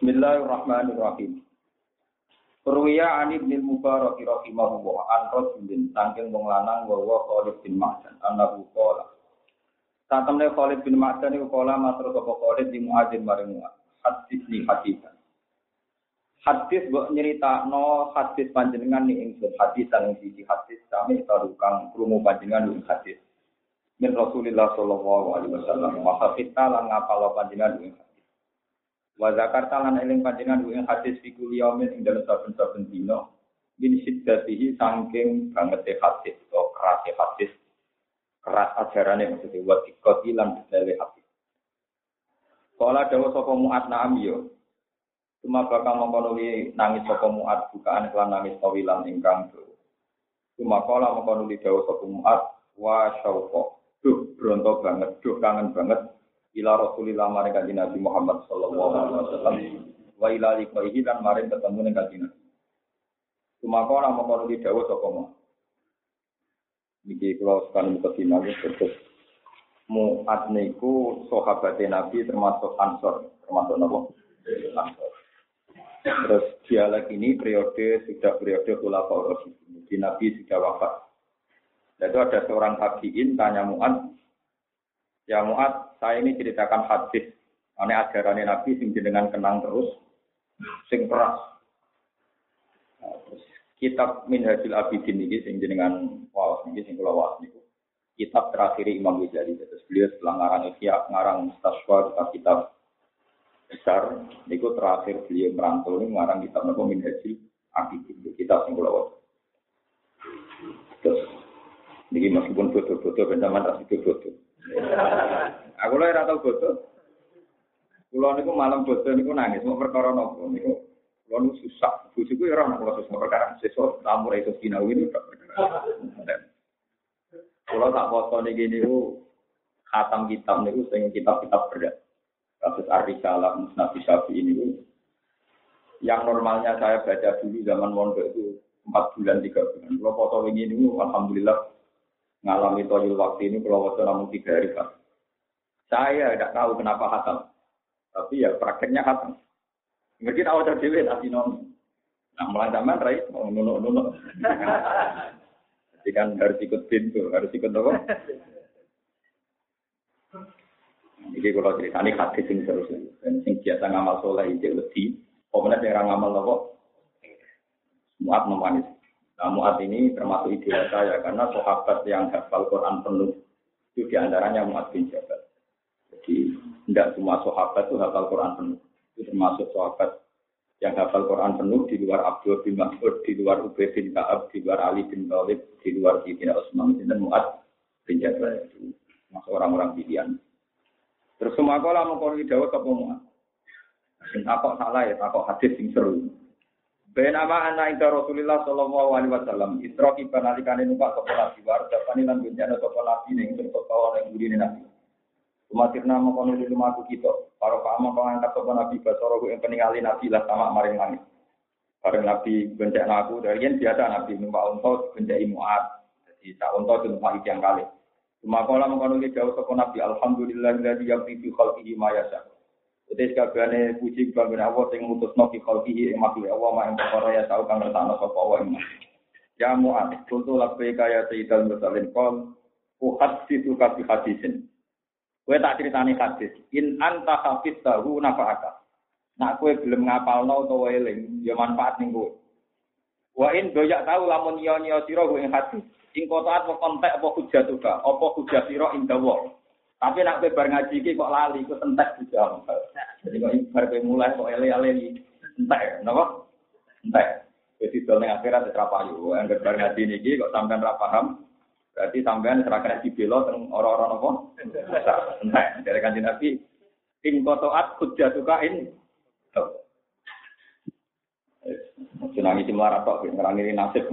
Bismillahirrahmanirrahim. Ruwiya ani bin Mubarak rahimahullah an rajulin saking wong lanang wa wa Khalid bin Ma'dan annahu qala. Satemne Khalid bin Ma'dan iku kala matur sapa Khalid di Muadzin maring hadis ni hadisan. Hadis mbok nyeritakno hadis panjenengan ni ingsun hadis sang siji hadis sami tarukang krungu panjenengan ing hadis. Min Rasulillah sallallahu alaihi wasallam maka kita lan ngapal panjenengan ing Wa zakarta lan eling panjenengan ing hadis fikul yaumin ing dalem saben-saben dina min siddatihi saking banget hadis atau keras hadis keras ajarane maksudnya wa dikoti lan detaile hadis. Kala dawa sapa muat naam yo. Cuma bakal mengkonuli nangis sapa muat bukaan kelan nangis tawilan ingkang do. Cuma kala mengkonuli dawa sapa muat wa syauqa. Duh bronto banget, duh kangen banget ila Rasulillah maring kanjeng Nabi Muhammad sallallahu alaihi wasallam wa ila liqaihi lan maring ketemu ning kanjeng Nabi. Sumaka ora moko di dawuh sapa mo. Niki kula sekali mukadimah terus Mu'ad niku sahabat Nabi termasuk Ansor, termasuk napa? Terus dialek ini periode sudah periode Khulafaur Rasyidin. Di Nabi sudah wafat. Lalu ada seorang tabiin tanya Mu'ad, Ya Mu'ad, saya ini ceritakan hadis. Ane ajaran Nabi sing jenengan kenang terus, sing keras. Nah, terus kitab Minhajul Abidin ini sing jenengan wawas ini sing kula wawas niku. Kitab terakhir Imam Ghazali. Terus beliau setelah ngarang Ihya, ngarang Mustaswa, kitab besar. Niku terakhir beliau merantau ini ngarang kitab nopo Minhajul Abidin. Kitab sing kula wawas. Terus, ini meskipun bodoh-bodoh, bencaman rasi bodoh. Aku lho ora tau bodoh. Kulo niku malam bodoh niku nangis mau perkara nopo niku. Kulo niku susah. Bojoku ya ora ono kulo susah perkara. Sesuk tamu ra iso ini tak perkara. Kulo tak foto niki niku khatam kitab niku sing kitab-kitab berat. Kasus Ar-Risalah Musnad Syafi'i ini yang normalnya saya baca dulu zaman mondok itu empat bulan tiga bulan. Kalau foto ini ini, alhamdulillah ngalami toyul waktu ini kalau waktu namun tiga hari kan. Saya tidak tahu kenapa hatam, tapi ya prakteknya hatam. Tahu dari dewi tapi non. Nah mulai zaman rai mau nunuk nunuk. Jadi kan harus ikut pintu, harus ikut apa? Jadi kalau cerita ini hadis sing terus, dan sing biasa ngamal soleh itu lebih, pemenang yang ngamal apa? Muat memanis. Nah, Mu'ad ini termasuk ideal saya karena sahabat yang hafal Quran penuh itu di antaranya Mu'ad bin Jabal. Jadi tidak semua sahabat itu hafal Quran penuh. Itu termasuk sahabat yang hafal Quran penuh di luar Abdul bin Mas'ud, di luar Ubay bin Ka'ab, di luar Ali bin Thalib, di luar Sayyidina Utsman dan Mu'ad bin Jabal itu masuk orang-orang pilihan. Terus semua kalau mau korban dawuh apa Mu'ad? Takok salah ya, takok hadis yang seru. Benama anak ida Rasulullah Shallallahu Alaihi Wasallam Isra kiba nalikane numpak sopo nabi war Japani lan bencana sopo nabi ning sirko kawan yang budi nabi. Umatir nama kono di rumah aku kita. Para kamu pengangkat sopo nabi basoro yang peningali nabi lah sama maring langit. Bareng nabi bencana aku dari yang biasa nabi numpak unta bencana muat. Jadi tak unta itu numpak yang kali. Cuma kalau mengkono jauh sopo nabi Alhamdulillah dari yang fi khalqihi ma yasa. Jadi sekalian puji kepada Allah yang mutus nopi khalqihi yang makhluk Allah yang perkara ya tahu kang ngertakno sapa Allah yang Ya mu'ad, kuntu labbaika ya sayyidal mursalin qol uhaditsu ka bi hadisin. Kowe tak critani hadis, in anta hafiz tahu nafa'aka. Nak kowe belum ngapalno utawa eling, ya manfaat ning kowe. Wa in doyak tahu lamun sira kowe ing hadis, ing kotaat apa kontek apa hujah tuka, apa hujah sira ing dawa. Tapi nak bar ngaji kok lali, kok entek juga. Jadi kok bar mulai kok ele-ele entek, napa? Entek. Jadi dol ning akhirat ora payu. Angger bar ngaji niki kok sampean ora paham, berarti sampean serahkan dibela teng ora-ora napa? Entek. Dari kanjeng Nabi ing kotoat hujjatuka in. Mungkin nangis melarat tok, ngerangi nasib.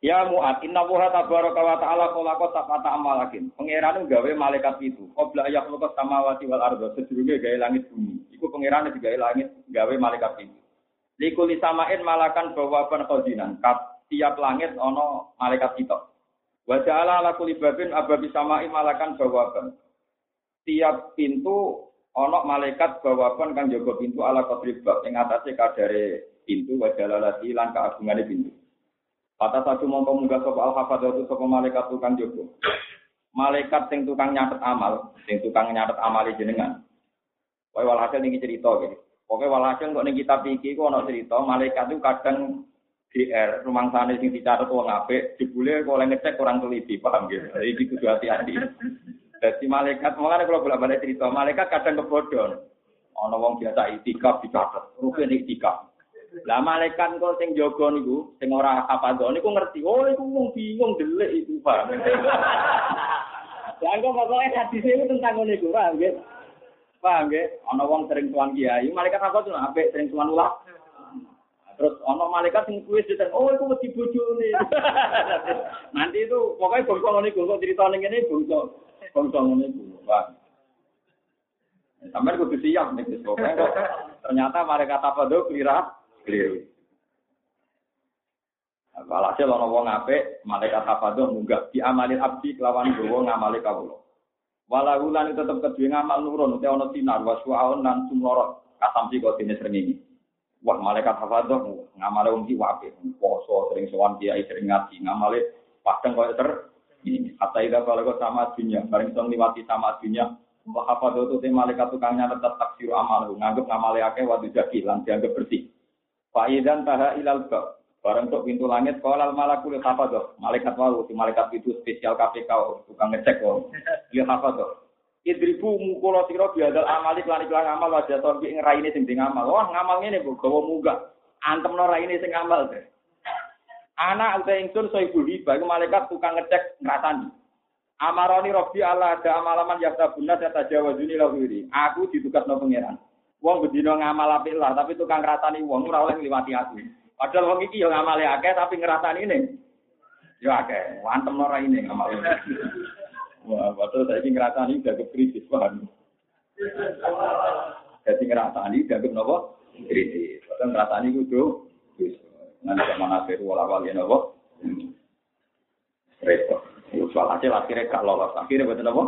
Ya Mu'ad, inna wuha tabaraka wa ta'ala kolako sabata amalakin. Pengiran gawe malaikat itu. Qobla ayah lukas samawati wal ardo. Sejurungnya gawe langit bumi. Iku pengiran gawe langit, gawe malaikat itu. Likuli samain malakan bawaban khozinan. Tiap langit ono malaikat kita. Wa ja'ala ala kuli babin ababi samain malakan bawaban. Tiap pintu Ono malaikat bawakan kang jaga pintu ala qadri bab ing atase kadare pintu wa jalalati lan keagungane pintu. Kata satu mongko munggah sapa al hafadzatu sapa malaikat tukang jaga. Malaikat sing tukang nyatet amal, sing tukang nyatet amal jenengan. Wae walhasil niki cerita gitu. Pokoknya walhasil kok ning kitab iki kok ana cerita malaikat itu kadang DR rumah sana sing dicatat wong apik, jebule kok oleh ngecek orang teliti, paham. Jadi iki kudu hati-hati. Jadi malaikat, makanya kalau bolak-balik cerita, malaikat kadang kebodon. Ana wong biasa itikaf dicatat, rukun itikaf. Lah malaikat kok sing jaga niku, sing ora hafadzah niku ngerti. Oh iku wong bingung delik iku, Pak. Lah kok pokoke hadis itu tentang ngene iku, paham nggih? Paham nggih? Ana wong sering tuan kiai, malaikat apa tuh apik sering tuan ulah. Terus ana malaikat sing kuwi diteng, oh iku wedi bojone. Nanti itu pokoknya bangsa ngene iku kok cerita ning ngene bangsa bangsa ngene iku, Pak. Sampai kudu siap nih, pokoknya ternyata malaikat apa tuh kira keliru. Walhasil ana wong apik, malaikat hafadzah munggah di amalin abdi kelawan gowo ngamali kawula. Walau lan tetep kedue ngamal nurun utawa ana sinar waswaun lan sumlorot kasamsi kok dene srengenge. Wah malaikat hafadzah ngamale wong iki poso sering sowan kiai sering ngaji, ngamale padang koyo ter ini kata ida kalau kau sama dunia, bareng song liwati sama dunia, Wah apa tuh malaikat tukangnya tetap taksir amal, nganggep ngamale akeh wadu jadi lan dianggap bersih. Faidan taha ilal bab. Barang untuk pintu langit, kalau malakul hafadoh. Malaikat wau, si malaikat itu spesial KPK, tukang ngecek. Dia hafadoh. Idribu mukulo siro biadal amalik lan iklan amal wajah torbi ngeraini sing sing amal. Wah ngamal ini bu, gawa muga. Antem no raini sing amal deh. Anak udah ingsun so ibu hibah, malaikat tukang ngecek ngerasani. Amaroni Robi Allah ada amalaman yakta bunda saya jawa juni lahiri. Aku ditugas no pangeran. Wong bedino ngamal apik lah, tapi tukang ngrasani wong ora oleh ngliwati aku. Padahal wong iki yo ngamale akeh tapi ngrasani ini. Yo akeh, wantem ora ini ngamal. Wah, padahal saiki ngrasani udah krisis, paham. Jadi ngrasani dianggap napa? Krisis. Padahal ngrasani kudu nanti zaman akhir wala wali napa? Repot. Soal hasil akhirnya gak lolos. Akhirnya betul apa?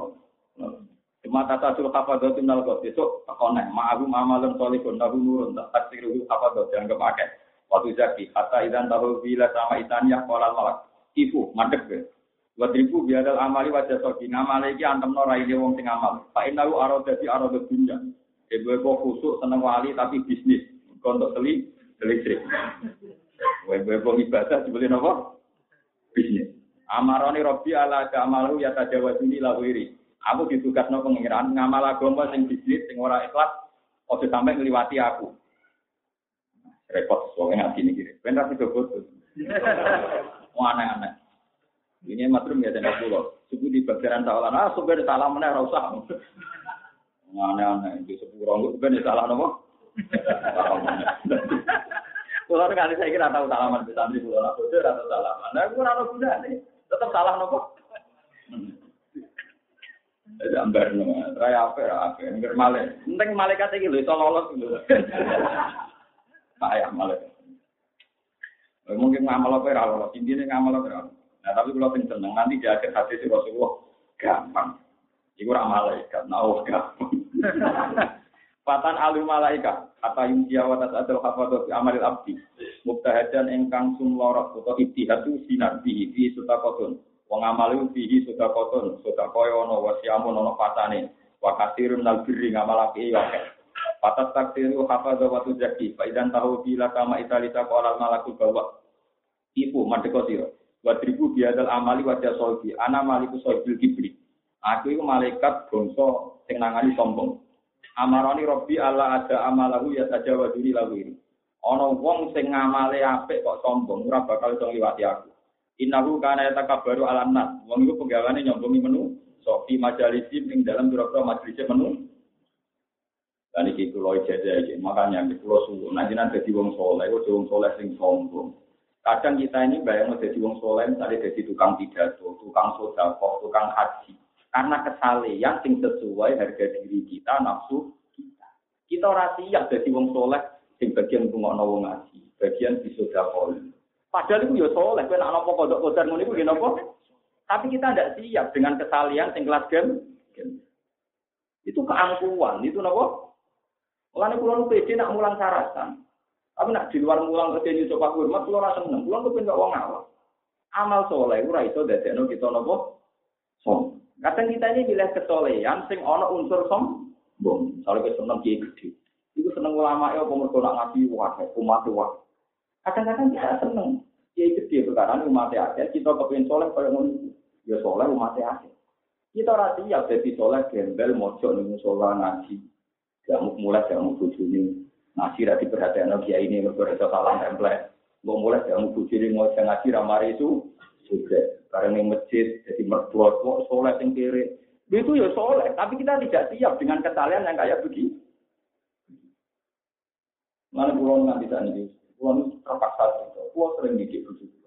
Cuma tata sul hafadzah nal kok besok takoneh ma'ahu amalun solihun nahu nurun tak taksiruhu hafadzah dianggap akeh. Waktu zaki kata idan tahu bila sama itaniyah kolal malak ibu madek be. Wadribu biadal amali wajah sogi ngamali iki antem no raine wong sing amal. Pak inahu aro dadi aro dunya. Ibu kok khusuk seneng wali tapi bisnis. Kontok teli listrik. Ibu ibadah dibeli nopo? Bisnis. Amaroni Robi ala amalu ya tajawazuni lawiri. Aku ditugas no pengiran ngamal agama sing bisnis sing ora ikhlas ojo sampai ngliwati aku. Repot soalnya ngaji ini gini. Benar sih bodoh. Mau aneh-aneh. Ini matrum ya dan pulau. Suku di bagian tawalan. Ah, di salah mana rasa. Aneh-aneh. Di sepuluh orang sudah di salah nopo. Kalau kali saya kira tahu salaman di santri pulau aku sudah tahu salaman. Nah, aku rasa guna nih. Tetap salah nopo. Jadi ambar nama, raya apa ya apa, enggak malah. Enteng malaikat ini loh, itu lolos gitu. Payah malaikat. Mungkin ngamal apa ya lolos, intinya ngamal apa. Nah tapi kalau yang seneng nanti di akhir si Rasulullah gampang. Iku ramal malaikat, nah gampang. Patan alu malaikat, kata yuntia watas adal fi amalil abdi. Mubtahadan engkang sumlorot atau ibtihadu sinar bihi fi sutakotun. Wong amale fihi sedekahun, sedekah ono wasiamun ono patane. Wa katsirun nal birri ngamal apik ya akeh. Patas takdiru hafadha wa tuzaki, fa idan tahu bila kama italita qala malakul bawa. Ibu madheko sira. Wa tribu biadal amali wa jasolbi, ana maliku sobil kibri. Aku iku malaikat bangsa sing nangani sombong. Amaroni Robbi Allah ada amalahu ya saja wa duni lahu ini. Ana wong sing ngamale apik kok sombong, ora bakal iso ngliwati aku. Innahu kana yatakabbaru ala nas. Wong iku penggawane nyombongi menu sofi majalisi ing dalam pira-pira majelis menu. Dan iki kula ijazah iki, makanya kula suwun nanti nanti dadi wong saleh, kok wong saleh sing sombong. Kadang kita ini bayang jadi wong saleh, misalnya jadi tukang pidato, tukang sedekah, tukang haji. Karena kesalehan sing sesuai harga diri kita, nafsu kita. Kita ora siap jadi wong saleh sing bagian rungokno wong ngaji, bagian disodakol. Padahal itu ya soleh, kowe nak nopo kodok kodar ngono iku nopo. Tapi kita tidak siap dengan kesalian sing kelas. Itu keangkuhan, itu nopo. Mulane kula nu pede nak mulang syaratan. Tapi nak di luar mulang kerja di coba hormat kula ora seneng. Kula kepen kok wong awam. Amal soleh ora iso dadekno kita nopo? Som. Kadang kita ini pilih kesolehan sing ana unsur sombong. Misalnya kita seneng kiai gede. Itu seneng ulama ya apa mergo nak ngaji wae, umat wae. Kadang-kadang kita seneng kiai gede perkara umat akeh, kita kepen soleh kaya ngono. Ya soleh umat akeh. Kita ora siap dadi soleh gembel mojo ning musola ngaji. Gak mulai gak mau bojone. Ngaji ra diperhatekno kiai ini mergo iso salah template. Mau mulai gak mau bojone ngojo ngaji ra mari itu juga. Karena ning masjid jadi mertua kok soleh sing kiri. Itu ya soleh, tapi kita tidak siap dengan kesalahan yang kayak begini. Mana pulau nanti tadi, pulau terpaksa itu, pulau sering didik begitu,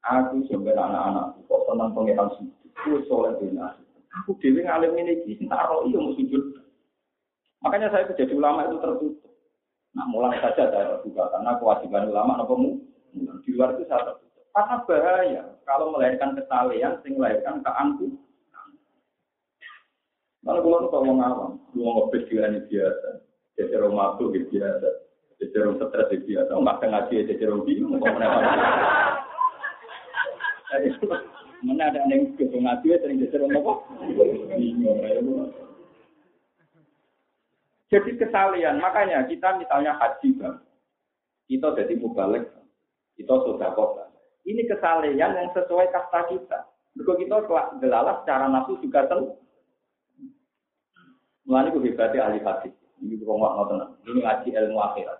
Aku sebenarnya anak-anak, kok senang pengiran sih. Aku soleh bina. Aku dewi ngalim ini di taro iya mau sujud. Makanya saya jadi ulama itu tertutup. Nah mulai saja saya terbuka karena kewajiban ulama apa mu di luar itu saya tertutup. Karena bahaya kalau melahirkan kesalahan, sing melahirkan keangku. Kalau kalau kau mau ngawam, ngopes ini biasa, jadi rumah tuh biasa, jadi stres biasa, nggak ngaji jadi rumah bingung, kau Mana ada yang ke ngaji sering jadi apa? Jadi kesalian, makanya kita misalnya haji bang, kita jadi mubalik, kita sudah kota. Ini kesalian yang sesuai kasta kita. Kalau kita gelalah secara nafsu juga tahu. Mulanya gue ahli hadis. Ini gue ngomong tenang. Ini ngaji ilmu akhirat.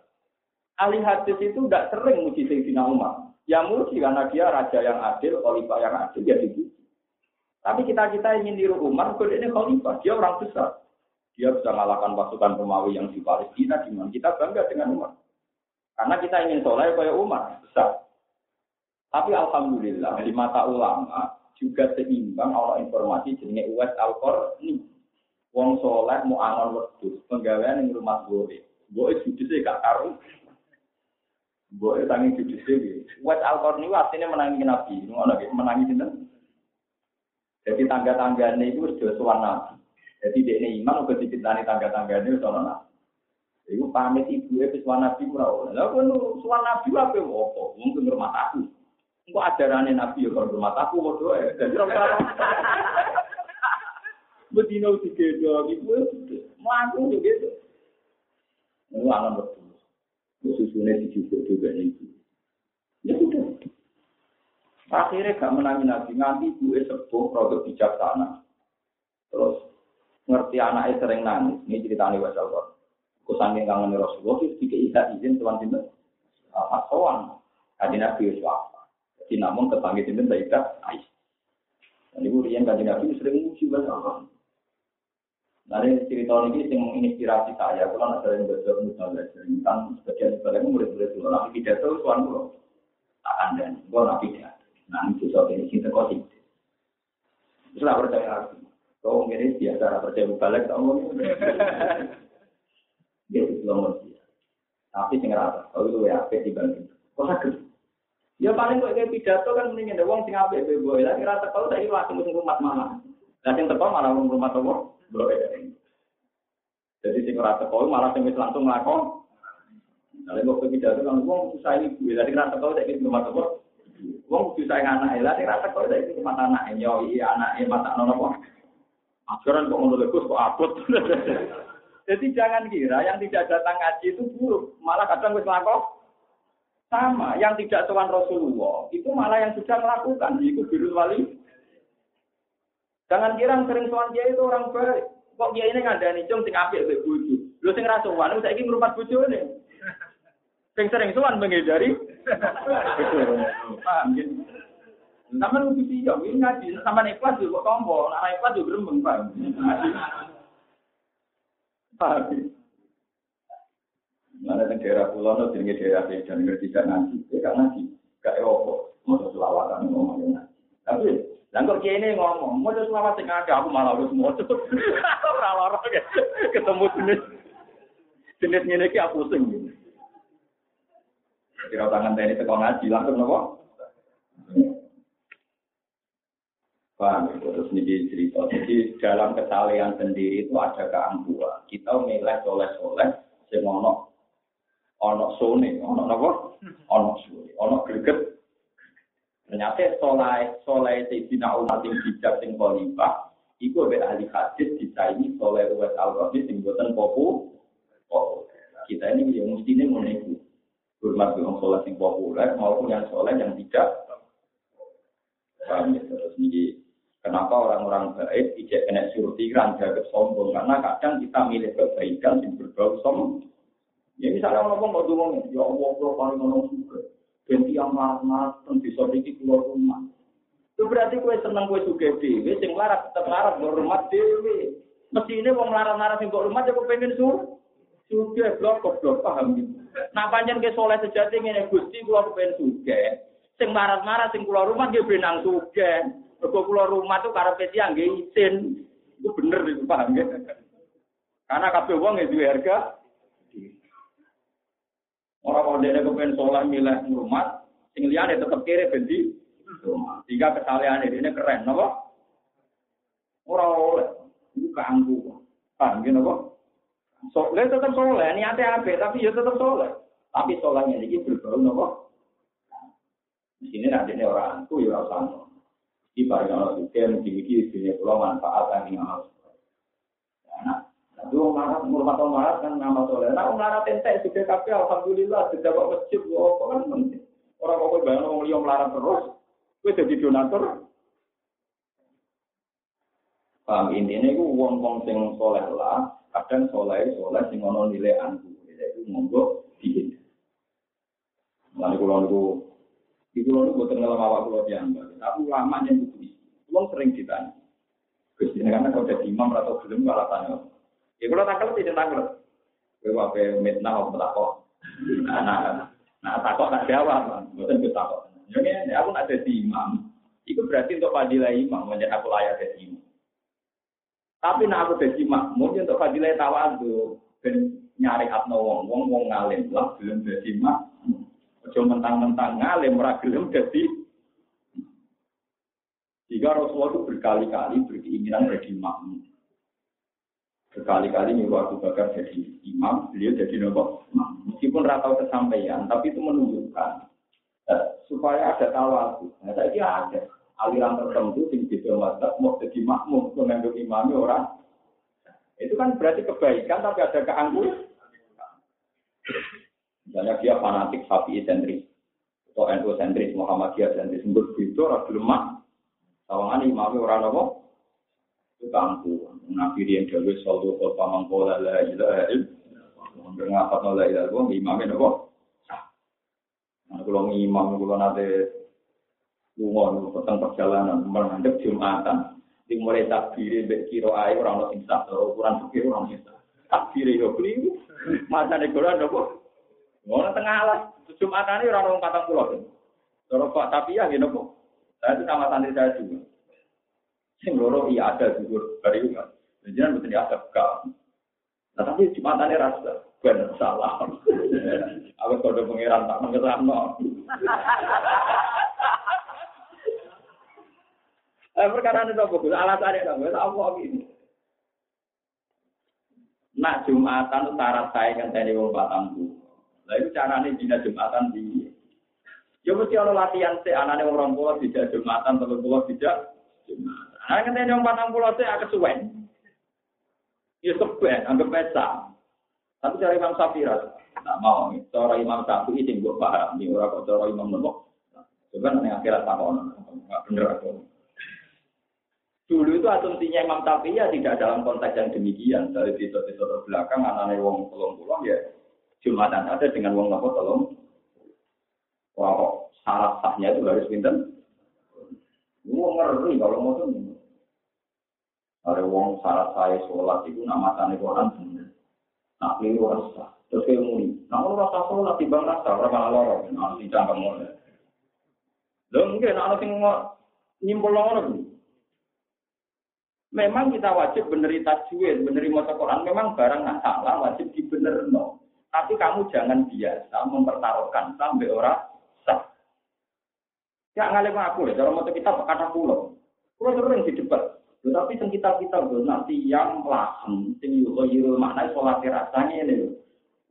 Ahli hadis itu tidak sering muji Sayyidina Umar. Ya muji karena dia raja yang adil, khalifah yang adil, ya dipuji. Tapi kita-kita ingin niru Umar, kalau ini khalifah, dia orang besar. Dia bisa mengalahkan pasukan Romawi yang di Palestina, gimana? Kita bangga dengan Umar. Karena kita ingin soleh kayak Umar, besar. Tapi Alhamdulillah, di mata ulama, juga seimbang Allah informasi jenis Uwais al ini. Wong soleh mau angon wedus, penggawaian yang rumah gue. Gue judisnya gak karu. Gue tangi judis ini. Wes Al-Qarni artinya menangi Nabi. Ngono menangi sinten? Jadi tangga-tangganya itu sudah suan Nabi. Jadi ini iman udah dicintani tangga-tangganya itu soal Nabi. Iku pamit ibu e wis nabi ora oleh. Lah kowe suwan nabi apa opo? Mungkin rumah aku. Engko ajarane nabi ya rumah aku padha ae. Dadi ora Bedino digedo ibu mlaku gitu. Alam betul. Susunya dijujuk juga itu. Ya sudah. Akhirnya gak menangi nabi, nganti ibu sepuh produk bijaksana. Terus ngerti anaknya sering nangis. Ini ceritanya wasal kok. Kusangin kangen Rasulullah itu tiga ikat izin tuan cinta. Apa soan? Kaji nabi apa? Jadi namun kepanggil cinta tidak ais. Dan ibu rian kaji nabi sering muji banyak Nanti cerita ini yang menginspirasi saya, kalau ada yang belajar misalnya tentang sebagian sebagian murid-murid itu, nabi tidak tahu tuan tak ada, gue nabi tidak. Nah itu soal ini kita kau sih. Terus lah percaya aku, kau ini biasa percaya balik kamu. Dia itu belum Tapi sing rata, kalau itu ya apa dibanding. Kok sakit? Ya paling kok kayak pidato kan mendingin ada uang sing apik bebo. Lah kira teko saiki langsung rumah mana? Lah sing teko malah rumah toko. Jadi sing ora teko malah sing wis langsung nglakon. Nek kok pidato kan wong susah kuwi lha ora teko saiki rumah teko. Wong susah anak nek ora teko saiki rumah anak yo iya anake mata nono kok. Aturan kok ngono kok kok abot. Jadi jangan kira yang tidak datang ngaji itu buruk, malah kadang wis nglakon. Sama, yang tidak tuan Rasulullah, itu malah yang sudah melakukan, itu biru wali. Jangan kira sering sowan dia itu orang baik. Kok dia ini ngandani cung sing apik mbek bojo. Lho sing ra sowan saiki ngrumat bojone. Sing sering sowan menghindari. Paham gitu. Sampai lu sih ya, ini ngaji. Sampai ikhlas juga kok tombo, nah ikhlas juga grembeng, paham. Mana yang daerah pulau, no, jadi daerah dan ngerti tidak nanti, tidak nanti, gak ewo, mau selawatan ngomongin nanti. Tapi Lah kok kene ngomong, mau selawat sing ada aku malah wis moco. Ora lara ketemu jenis jenis ngene iki aku sing. Kira tangan tadi teko ngaji langsung nopo? Paham, ya? terus ini cerita. Jadi dalam kesalehan sendiri itu ada keangkuhan. Kita milih soleh-soleh, sing ono ono sone, ono apa? Ono sone, ono greget. Ternyata soleh soleh Sayyidina Umar sing bijak sing khalifah, iku be ahli hadis ini soleh uwes al-Qadir sing boten popu. Kita ini yang mestinya menunggu hormat dengan soleh yang populer maupun yang soleh yang tidak. Paham ya? Terus ini Kenapa orang-orang baik tidak kena surti ranja sombong? Karena kadang kita milih kebaikan yang berbau sombong. Ya misalnya orang ngomong mau ngomong, ya Allah, kalau paling ngomong. Ganti yang marah-marah, bisa dikit keluar rumah. Itu berarti kue seneng kue suge dewi, sing larat tetap larat rumah dewi. Mesti ini mau larat-larat sing rumah, ya pengen sur. Suge blok blok paham gitu. Nah panjang ke soleh sejati ini gusti gua pengen suge. Sing larat-larat sing keluar rumah dia benang suge. Mergo kula rumah tuh karena siang nggih izin. Itu bener itu paham ya. Karena kabeh wong ya duwe harga. Orang kalau dia kepengen sholat milih rumah, sing liyane tetep kiri rumah. Sehingga kesalahan ini keren, apa? Orang oleh itu keanggu. Paham ya, apa? Soleh tetap soleh, niatnya apa? Tapi ya tetap soleh. Tapi solehnya ini berbau, apa? Di sini nanti orang itu ya sama. Di barang Allah juga mungkin dunia pulau manfaat yang amal. Orang marah, orang marah kan nama soleh. Nah, marah tentek sudah kafe, alhamdulillah sudah masjid, wah, kok kan penting. Orang kok bayang orang liom melarang terus, gue jadi donatur. Paham intinya itu uang-uang sing soleh lah, kadang soleh soleh sing ono nilai antu, itu monggo dihin. Lalu kalau niku di pulau itu buatan ngelam awak pulau diambil. Tapi lama yang itu Pulau sering ditanya. Gus ini karena kalau jadi imam atau belum malah tanya. Ya kalau tidak tanggal. Gue wape mitnah atau takok. Nah, nah, nah takok tak jawab. Bukan gue takok. Jadi aku nak jadi imam. Itu berarti untuk fadilah imam. Menjadi aku layak jadi imam. Tapi nak aku jadi mungkin untuk fadilah tawadu. Dan nyari atno wong wong wong ngalim lah belum jadi imam. Ojo mentang-mentang ngalim ora dadi jika Rasulullah itu berkali-kali berkeinginan jadi makmum. Berkali-kali nyuruh Abu Bakar jadi imam, beliau jadi nopo. Meskipun ratau kesampaian, tapi itu menunjukkan eh, supaya ada tawadu. Nah, saya kira ada aliran tertentu yang di mazhab mau jadi makmum, menganggap imamnya orang. Itu kan berarti kebaikan, tapi ada keangkuhan. Misalnya dia fanatik sapi sentris atau NU sentris, Muhammadiyah sentris, itu orang lemah. Tawangan imamnya orang apa? Kampu. Nabi yang gawe saldo kota mangkola la ilaha illallah. Ngapat la ilaha illallah, imamnya apa? Nah, kalau imam, kalau nanti lunga tentang perjalanan menghadap Jumatan, di mulai takbir mbek kira ae ora ono ukuran pikir ora ono takbir yo kliwu ora apa Ngono tengah alas, Jumatan ini orang orang patang pulau. Kalau Pak tapi ya kok. Saya itu sama santri saya juga. Sing loro iya ada juga dari kan. Jangan betul ada kau. Nah tapi Jumatan ini rasa benar salah. Aku kode pangeran tak mengesahno. Eh perkara itu bagus. Alasannya dong. Apa ini? Nak Jumatan syarat saya kan tadi wong patang pulau. Nah itu caranya dina Jumatan di. Ya mesti ada latihan sih, anaknya orang pulau tidak Jumatan, telur pulau tidak Jumatan. Nah yang patang pulau sih agak suwen. Ya seben, anggap pesa. Tapi cara Imam Syafi'i tak mau. Cara Imam Syafi'i sing gue paham. Ini orang kok cara Imam Nembok. Coba nanti akhirat tak mau. Nggak bener aku. Dulu itu asumsinya Imam Syafi'i ya tidak dalam konteks yang demikian. Dari titik-titik belakang, anaknya wong pulau pulau ya Jumatan ada dengan wong nopo tolong. Wah, syarat sahnya itu harus pinter. Wong ngeri kalau mau tuh. Ada wong syarat saya sholat itu nama tani Quran bener. Nak keliru rasa. Terus kayak muni. Nah, kalau rasa sholat di bang rasa orang malah lorong. Nah, si cangkem mulai. Lo mungkin anak yang nyimpul lorong. Memang kita wajib beneri tajwid, beneri masa Quran. Memang barang nggak salah, wajib dibener no. Tapi kamu jangan biasa mempertaruhkan sampai orang sah. Ya ngalim aku ya, dalam motor kita kata pulau. Kalau sering di debat, tetapi sing kita kita nanti yang lahan, sing yuko yiro makna sholat rasanya ini.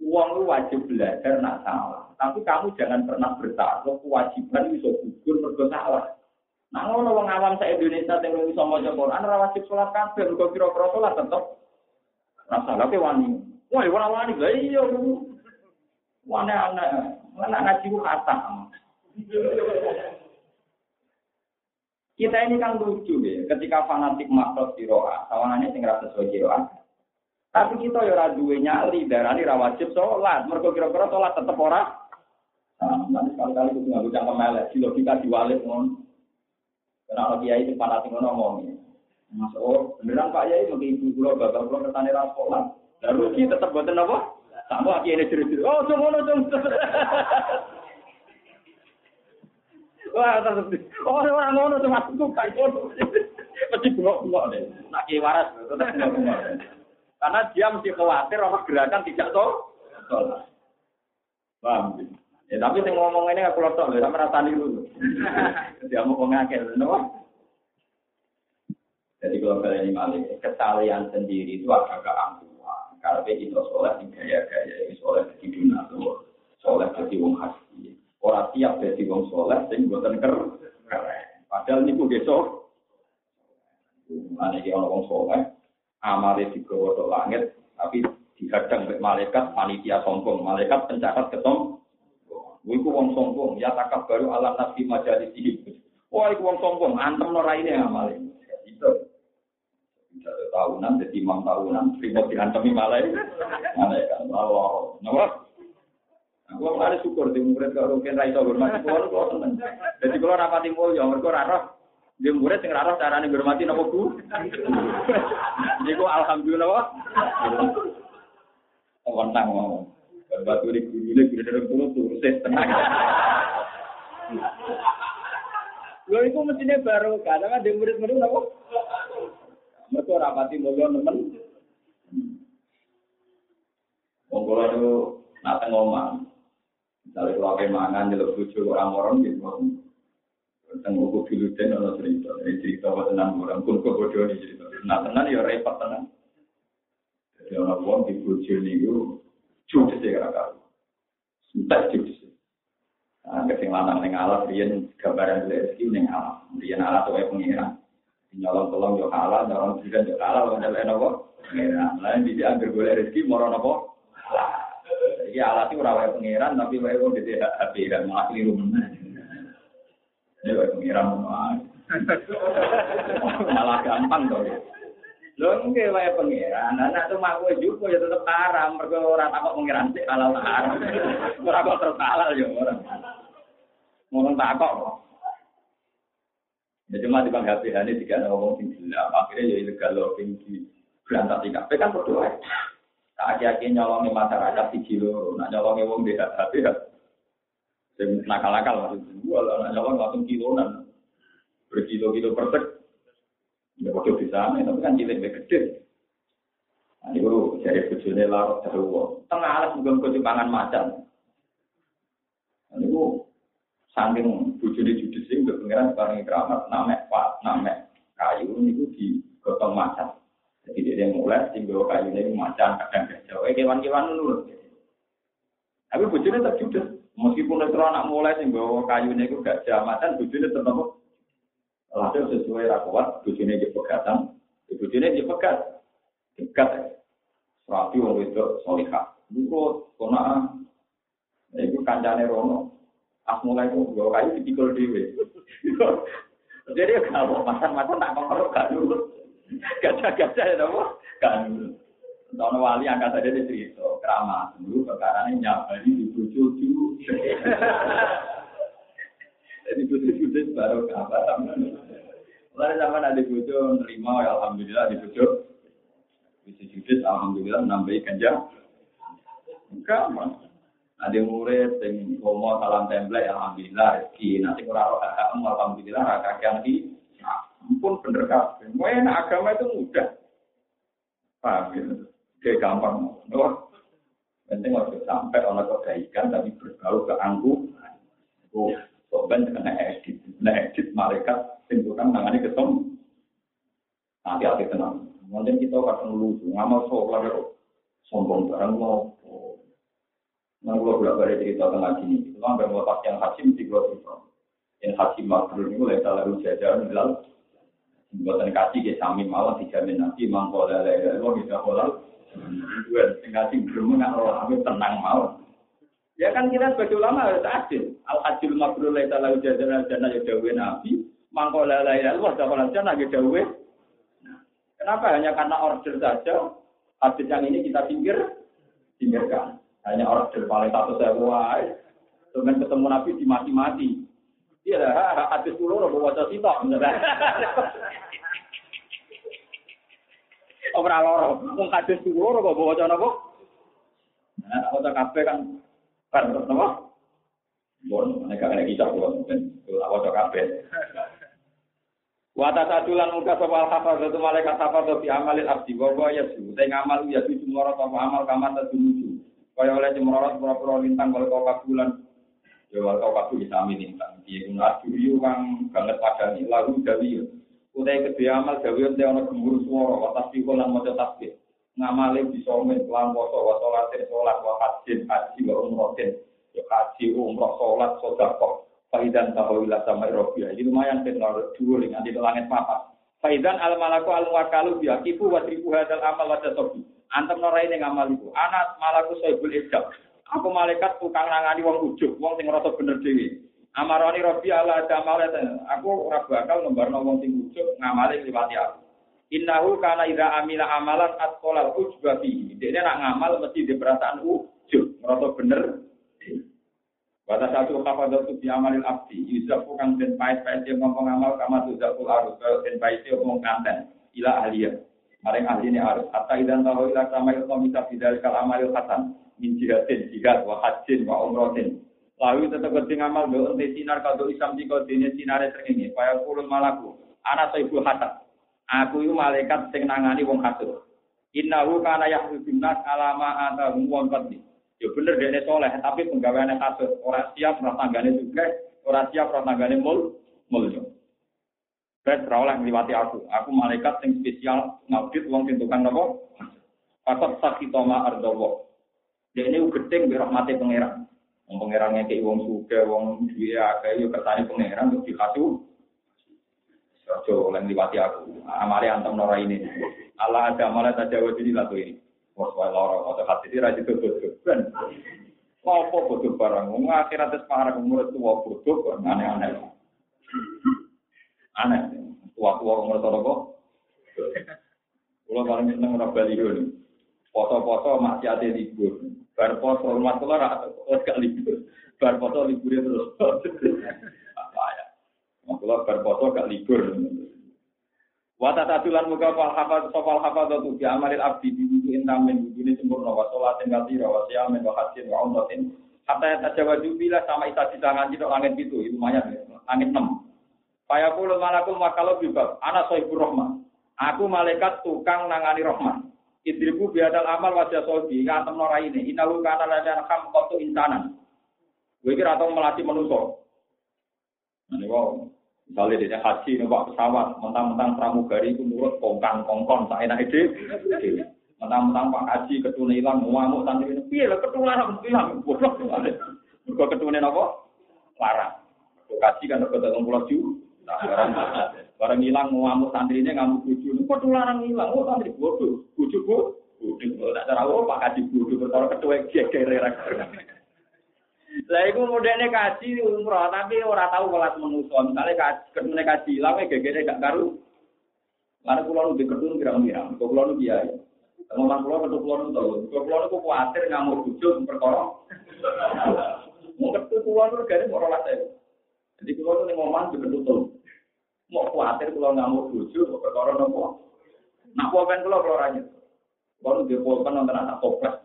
Uang lu wajib belajar nak salah. Tapi kamu jangan pernah bertaruh kewajiban bisa gugur mergo salah. Nah ngono wong awam sa Indonesia sing iso maca Quran ora wajib sholat kabeh, mergo kira-kira sholat tetep ora salah ke wani. Wah, ora wani lha iya. Wani anak, anak ngaji ku kata. Kita ini kan lucu ya, ketika fanatik makhluk siroa, tawanannya sing rasa sesuai siroa, tapi kita ya ora duwe nyali, darani ra wajib sholat. Mergo kira-kira sholat tetep ora. Nah, nanti sekali-kali kudu nganggo cangkem melek, di logika diwalik ngono. Karena kalau kiai itu fanatik ngomong. Mas oh, beneran Pak Yai mungkin ibu kula bapak kula ketane ra sholat. Lah rugi tetep boten apa? Sama kiai ini jerit Oh, cuma ngono cung. Wah. Oh, ora ngono cuma aku kae ngono. Mesti bengok-bengok deh. Nak kiai waras. Karena dia mesti khawatir orang gerakan tidak tahu. Paham? Ya, tapi saya ngomong ini aku lotok, sama rasani dulu. Dia mau ngakil, no? Jadi kalau kalian ini malik, kesalahan sendiri itu agak angkuhan. Kalau kita soleh, gaya-gaya, soleh jadi donatur, soleh jadi wong hati. Orang siap jadi wong soleh, sing buatan keren. Padahal ini besok. Mana dia orang soleh, amale digawa ke langit tapi dihadang oleh malaikat panitia sombong. Malaikat pencatat ketom Iku wong sombong. Ya takab baru alam nabi majalis ini wah iku wong sombong. Antem no raine amale. Itu. Tahunan jadi imam tahunan. Terima diantemi malaikat. Malaikat. Allah nama Aku mulai syukur di murid kalau rugen ra iso hormati kulo kulo seneng. Jadi kulo rapati mulya mergo ra roh dia murid sing raro carane ngurmati napa Bu? Niku alhamdulillah. Wonten mau. Batu di gurune guru dari guru tuh tenang. Lho iku mestine baru karena dia murid-murid napa? Mereka rapati mulya nemen. Wong kula niku nak teng omah. Misalnya kalau kayak mangan, jelek bujuk orang-orang gitu. tentang buku filuten atau cerita, ini cerita apa tenang orang pun kok bodoh ini cerita. Nah tenang ya repot tenang. Jadi orang uang di bodoh ini judes ya kakak. Sudah judes. Nah kesing lanang neng alat, rian gambaran rezeki neng alat, rian alat tuh kayak pengiran. Nyolong tolong yo kalah, nyolong tidak yo kalah, lo nyalain apa? Pengiran. Lain di dia ambil boleh rezeki, moro apa? Jadi alat itu rawai pengiran, tapi wae wong di HP dan malah keliru mana. Ini kok pengiran malah gampang tuh. Lho nggih wae pengiran, anak tuh mah kowe juga ya tetep haram, mergo ora takok pengiran sik halal haram. Ora kok terus ya ora. Ngomong takok kok. Ya cuma di bangga HP ini jika ngomong sing gila, akhirnya ya ilegal login di berantak kafe kan berdoa. Tak akhir-akhir nyolongi masyarakat di kilo, nak nyolongi wong di HP yang nakal-nakal maksudnya. Gua lah, nyolong langsung kilonan. Berkilo-kilo persek. Ya waktu di sana, tapi kan cilik gede. Nah, itu jadi bujune larut terlalu. Tengah alas juga kucing pangan macan. Nah, itu saking bujune judis sing udah pengiran sekarang keramat, namek pak, namek kayu itu digotong macan. Jadi dia mulai tinggal kayu ini macan kadang gajah. Eh kewan-kewan nurut. Tapi bujune tak judes. Meskipun itu anak mulai sing bawa kayu ini gak jamatan, bujune tetap Hasil sesuai rakwat, bujune di pegatan, bujune di pegat, dekat. Rapi wong itu solihah. Buku kona, itu kancane rono. As mulai itu bawa kayu dipikul dewe. Jadi kalau masan-masan tak ngomong gak dulu. Gajah-gajah ya gak dulu. Tahun wali angkat saja di cerita, keramat dulu perkara ini nyabari di bucu Jadi bucu baru kabar. Lalu zaman ada bucu nerima ya alhamdulillah di bucu. Bisa judis alhamdulillah nambahi ganja. Enggak mas. Ada murid yang ngomong salam template alhamdulillah rezeki nanti kurang alhamdulillah kakek yang di ampun bener kabeh. agama itu mudah. Paham ya? Kayak gampang. Wah, penting waktu sampai orang kebaikan tapi berbau ke angku. Oh, sobat kena edit. Nah edit malaikat tentukan tangannya ketemu. Nanti hati tenang. Mungkin kita kadang lucu, ngamal sholat kok sombong barang mau. Nah, kalau bolak balik cerita tentang sini, itu kan bermelepas yang haji mesti gue. Yang haji makhluk ini mulai salah ujajar, bilang, buatan kasih ke sami malah dijamin nanti mangkola lele, lo bisa kolal. Sing belum nggak aku tenang mau. Ya kan kita sebagai ulama harus adil. Al hajjul mabrur laisa lahu jazaan jannah ya Nabi, mangko la ilaha illallah dakhala jannah ya dawuh. Kenapa hanya karena order saja hadis yang ini kita pinggir pinggirkan. Hanya order paling satu wae. Dengan ketemu Nabi dimati-mati. Iya hadis dulu robo wajah sitok. Ora loro, wong hadis dulu robo wajah napa? Nah, wajah kabeh kan kan napa? Bon, nek gak kisah kok mungkin wajah kabeh. Wata sadulan muka sapa al itu malaikat hafal fi amalil abdi wa wa yasu. Te ngamal ya su cumorot apa amal kama tadumuju. Kaya oleh cumorot pura-pura lintang kalau kau kabulan. Ya wal kau kabul sami lintang. Piye kun asyu kang banget padani lalu dawi. Utai kedhe amal dawi ente ana gemuruh swara wa tasbih lan maca tasbih. Ngamale bisa men kelan poso wa salate salat wa hajjin haji wa umrohin. Ya haji umroh salat sedekah. Faidan tahawila sama Eropia. Jadi lumayan kan kalau dua nanti ke langit papa. Faidan al malaku al wakalu dia kipu wa tribu hadal amal wa. Antem norai ini ngamal itu. Anak malaku soibul ijab. Aku malaikat tukang nangani wong ujuk, wong sing ngerasa bener dewi. Amaroni Robi ala jamal Aku ora bakal nembarno wong sing ujuk ngamali liwati aku. Innahu kana ida amila amalan atqalal ujba fi. Dene nak ngamal mesti di perasaan ujub, ngerasa bener. Pada satu kafadot itu diamalin abdi, yuzafu kang den pait pait dia ngomong amal kama tuzaful arus, den pait dia ngomong kanten, ila ahliya. Maring ahli ini harus. Hatta idan tahu ila sama ilmu bisa amalil hasan, min jihadin, jihad, wa hajin, wa umrotin. Lalu tetap keting amal do ente sinar kado isam jika dene sinare srengenge, kaya kulun malaku. Anak ibu hasan. Aku itu malaikat sing nangani wong hasud. Innahu kana yahudun nas alama atahum wong qadli. Ya bener dia soleh, tapi penggaweannya kasut. Orang siap tanggane juga, orang siap rumah tanggane mul, mulio. Saya terawal ngliwati aku. Aku malaikat yang spesial ngaudit uang sing tukang nopo. Fakot sakitoma ardowo. Dia ini gedeng bi rahmati pangeran. Wong pangerannya kayak wong suga, wong dia kayak yuk kersane pangeran untuk dikasih. Sojo oleh ngliwati aku. Amali antem nora ini. Allah ada amalan tajawaz ini lagu ini. Wah, wae lara atau hati ini rajin bodoh ben. Apa bodoh barang? Wong akhirat wis parah umur tua bodoh aneh-aneh. Aneh. Tua-tua umur apa? Kulo paling seneng ora bali ngono. Foto-foto maksiate libur. Bar foto rumah kula ra gak libur. Bar foto libur terus. Apa ya? Kula bar foto gak libur. Wata tatulan muka fal hafad sopal hafad tu bi amalil abdi di wudu intam min wudu ini sempurna wa sholatin katira wa siyamin wa hajjin wa umratin hatta yatajawaju bila sama isa di tangan itu langit itu itu lumayan ya langit enam Paya puluh malakul makalau bibab anak sohibur rahman aku malaikat tukang nangani rahman idribu biadal amal wajah sobi ngantem nora ini inahu kana lana kam kotu insanan gue kira atau melatih manusia Nah, wow. Misalnya dia haji numpak pesawat, mentang-mentang pramugari itu nurut kongkang kongkong, tak enak ide. Mentang-mentang Pak Haji ketune hilang, ngamuk santri ini, piye lah ketularan hilang, bodoh. Mereka ketune apa? Larang. Haji kan dapat pulau ju. Barang hilang ngamuk santri ini ngamuk buju, ketularan hilang, oh santri bodoh, buju bu. Bodoh, tak cara Pak Haji bodoh, bertolak ketua geger Lah iku modene kaji umroh tapi ora tahu kelas manusa. Misale kaji ketune kaji lawe gegere gak karu. Lan kula nu diketun kira-kira. Kula nu kiai. Ngomong kula ketu kula nu tau. Kula nu kok kuwatir ngamuk perkara. Mau ketu kula nu gare ora late. Jadi kula nu ngomong diketun Mau kuwatir kula ngamuk bojo perkara nopo. Nak pulpen kula ra nyet. Kula nu dipulpen nonton anak toples.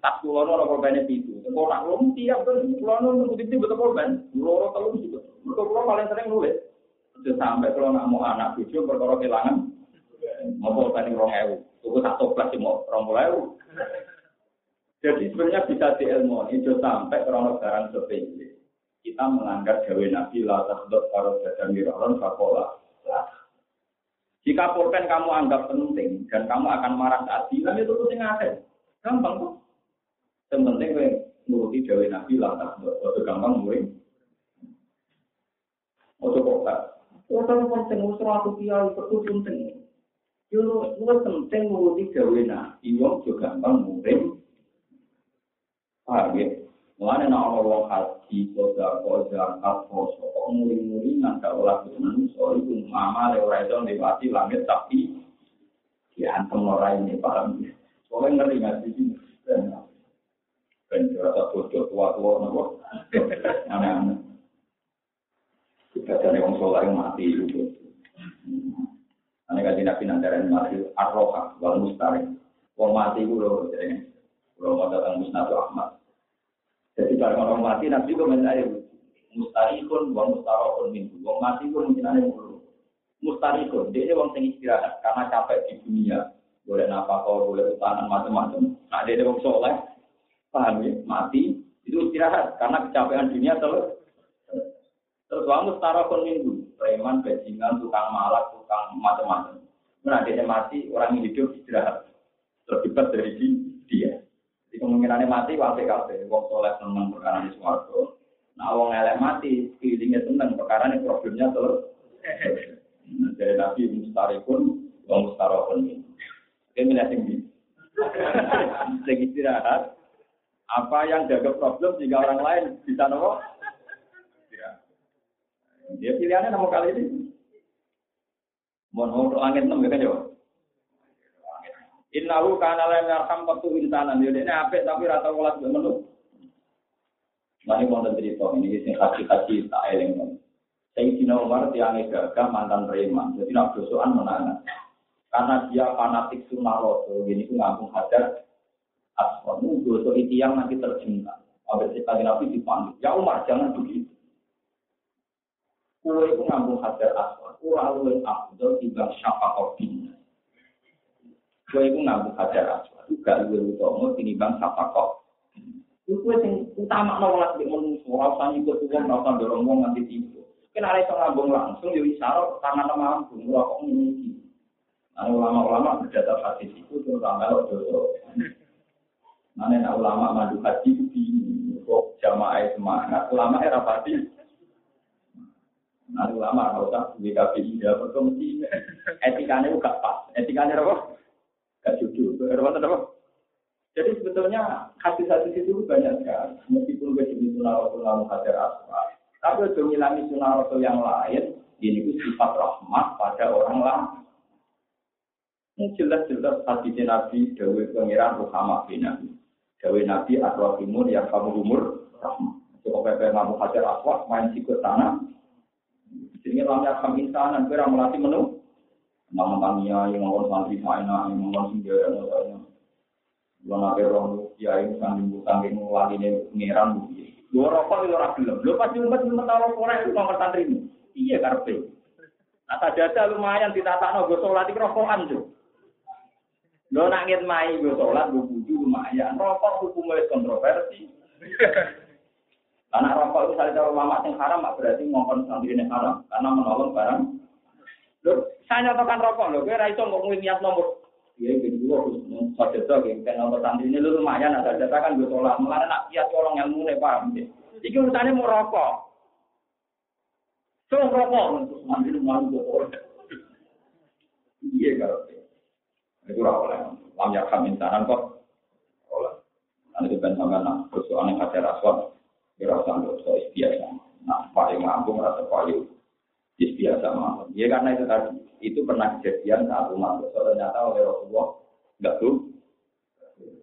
tas kulo ora korban itu. Kok nak lum tiap kan kulo nunggu titik betul korban. Loro telu juga. Mergo kulo paling sering nulis. Sudah sampai kalau nak mau anak cucu perkara kehilangan. Mau korban rong ewu. Tuku satu kelas mau rong ewu. Jadi sebenarnya bisa diilmu itu sampai kalau barang sepele. Kita melanggar gawe nabi la takhdot karo dadan miron fakola. Jika pulpen kamu anggap penting dan kamu akan marah saat bilang itu penting ada. Gampang kok. Yang penting gue nuruti Dewi Nabi lah, itu gampang gue. Ojo kok. Ojo penting usur aku kiai itu penting. Yo lu penting nuruti Dewi Nabi, yo juga gampang gue. Paham ya? Mulane nek ana wong haji, koda koda poso, kok muri-muri nggak olah kesenangan soal itu mama ora iso langit tapi diantem ini paham ya. Soalnya ngeri nggak sih? Ben rasa bodoh tua-tua nopo. Aneh-aneh. Kita cari wong mati itu. Aneh kaji nabi nandaran mati arroha wal mustarik. Wong mati itu loh, jadi kalau mau datang musnad Ahmad. Jadi kalau orang mati nanti komentar mustarikun wa mustarokun minggu. Wong mati pun mungkin ada mulu. Mustarikun, dia ini wong sing istirahat karena capek di dunia. Boleh napa kau, boleh utanan macam-macam. Nah dia wong soleh, paham ya? Mati itu istirahat karena kecapean dunia terus. Terus wong mustarokun minggu, preman, bajingan, tukang malak, tukang macam-macam. Nah dia mati, orang yang hidup istirahat. Terlibat dari dia. Jadi kemungkinannya mati wae kabeh. Wong soleh seneng perkara di swarga. Nah wong elek mati, feelingnya seneng perkara ini problemnya terus. Nah, dari Nabi mustarikun, wong mustarokun ini. Oke, milih tinggi. Lagi istirahat. Apa yang jaga problem jika orang lain bisa nopo? Dia pilihannya nomor kali ini. Mohon mau langit enam ya kan jawab. Innahu kana la yarham qatu insanan. Yo dene apik tapi rata welas mbek menu. Mari wonten cerita ini sing haji-haji tak eling. Sayyidina Umar tiange gagah mantan preman. Jadi nak dosoan menangan. Karena dia fanatik sunnah rasul, ini ku ngambung hajar. Nunggu dosa itu yang nanti tercinta. Abis itu Nabi dipanggil. Ya Umar jangan begitu. Kue itu ngambung hajar asfar. Kura luwe abdul timbang syafaat bina. Kue itu ngambung hajar aswad. Juga luwe utama tinimbang sapa kok. Itu kue yang utama nolak di manusia. Rasa nyikut uang, rasa dorong uang nanti tipu. Kena ada ngambung langsung, jadi isyarat tangan mampu. Murah kok ini. Nah, ulama-ulama berdasar hadis itu terutama kalau dosa. Mana ulama madu haji di kok jamaah semangat. Ulama era pasti. Nah, ulama kalau tak BKPI ya berkomisi. Etikanya juga pas. Etikanya apa? Gak jujur. Jadi sebetulnya hadis-hadis itu banyak sekali. Meskipun gue jadi sunnah rasul lalu hajar asma. Tapi untuk ngilangi sunnah rasul yang lain, ini itu sifat rahmat pada orang lain. Ini jelas-jelas hadis Nabi Dawe Pengiran Ruhama bin Nabi. Dawe Nabi Adwa Timur yang kamu umur rahmat. Coba pepe ngamu hajar aswa, main sikut tanah. Jadi lamanya kami sana, kira melatih menu. Nama tania yang ngomong santri sana, yang ngomong singgah yang ngomong Gua nabe roh ya ini bukan yang lagi nih ngeran. Gua rokok itu orang belum. Lo pasti umat umat tahu orang itu nomor santri ini. Iya karpe. Nah saja lumayan ditata no gue sholat di rokokan tuh. Lo nangin mai gue sholat gue buju lumayan. Rokok hukumnya kontroversi. Karena rokok itu saling cara lama yang haram, berarti ngomong santri ini haram. Karena menolong barang. Loh, saya nyatakan rokok loh, gue raiso ngomongin niat nomor. Iya, gitu gue harus sadar tuh, kayak nomor santri ini lu lumayan, ada data kan gue tolak. Mulai nak kiat tolong yang mulai paham deh. Iki urusannya mau rokok. So rokok, mandi lu malu gue Iya kalau itu rokok lah. Lam yakam insanan kok. Nanti itu kan sama nak persoalan kaca raswat. Kira usah dosa biasa. Nah, paling mampu merasa paling biasa mawon. Ya karena itu tadi, itu pernah kejadian saat umat besar ternyata oleh Rasulullah nggak tuh.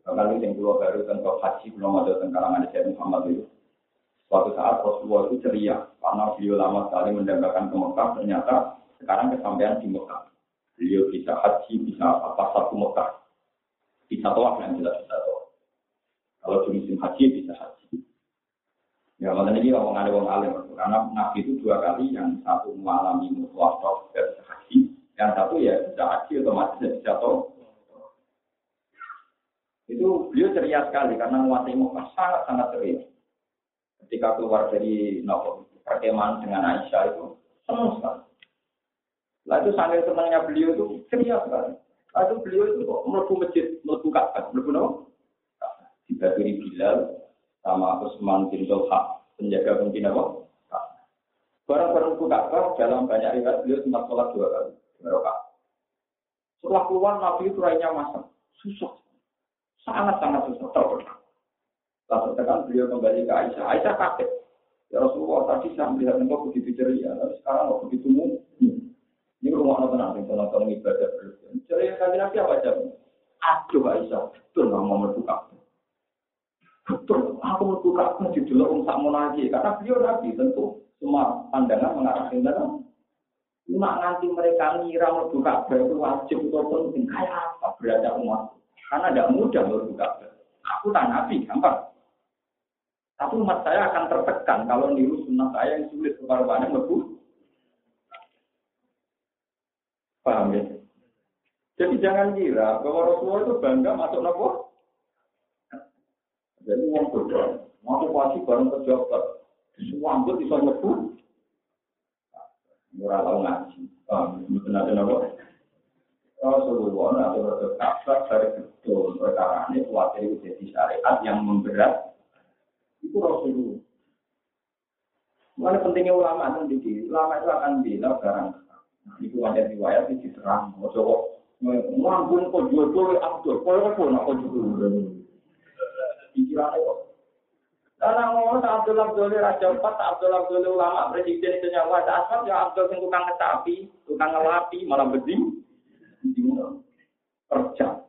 Kalau yang keluar baru tentang haji belum ada tentang kalangan Syekh Muhammad itu. Suatu saat Rasulullah itu ceria karena beliau lama sekali mendapatkan ke. Ternyata sekarang kesampaian di Mekah. Beliau bisa haji, bisa apa satu Mekah. Bisa toa yang jelas bisa toa. Kalau musim haji bisa haji. Ya, makanya ini ngomong ada orang alim. Karena Nabi itu dua kali, yang satu mengalami mutlak dan haji, yang satu ya bisa haji otomatis bisa. Itu beliau ceria sekali karena menguasai Mekah sangat-sangat ceria. Ketika keluar dari Nabi perkemahan dengan Aisyah itu senang sekali. Lah itu sambil senangnya beliau itu ceria sekali. Lah itu beliau itu kok melebu masjid, melebu Ka'bah, melebu no? Dibagi Bilal sama Usman bin Tolha, penjaga pemimpin apa? Barang-barang Ka'bah dalam banyak riwayat beliau sempat sholat dua kali. Mereka. Setelah keluar Nabi itu rainya masak, susah, sangat-sangat susah. Terus Lalu tekan beliau kembali ke Aisyah. Aisyah kaget. Ya Rasulullah tadi saya melihat engkau begitu ceria, tapi sekarang kok begitu mungkin. Ini rumah nonton nanti, nonton ibadah berlebihan. Ceria kan nabi apa aja? Aduh Aisyah, betul nggak mau membuka. Betul, aku membuka di dulu lagi. Karena beliau nabi tentu semua pandangan mengarah ke dalam. Cuma nanti mereka ngira membuka itu wajib atau penting. Kayak apa berada umat? Karena tidak mudah membuka Aku tak nabi, gampang. Tapi umat saya akan tertekan kalau niru sunnah saya yang sulit kepada lebih Paham ya? Jadi jangan kira bahwa Rasulullah itu bangga masuk nopo. Jadi uang bodoh, mau pasti bareng pejabat, semua ambil bisa ngebu. Murah tahu ngaji? Benar benar nopo. Rasulullah nanti berkata dari betul perkara ini khawatir jadi syariat yang memberat itu Rasulullah. Mana pentingnya ulama itu ulama itu akan bilang barang itu ada riwayat itu diterang. Ojo kok ngambung kok jodoh abdul. Kok nak kok jodoh. Karena ngomong Abdul Abdul Raja Empat, Abdul Abdul ulama presiden itu nyawa asal ya Abdul yang tukang ngetapi, tukang ngelapi, malah beding, kerja.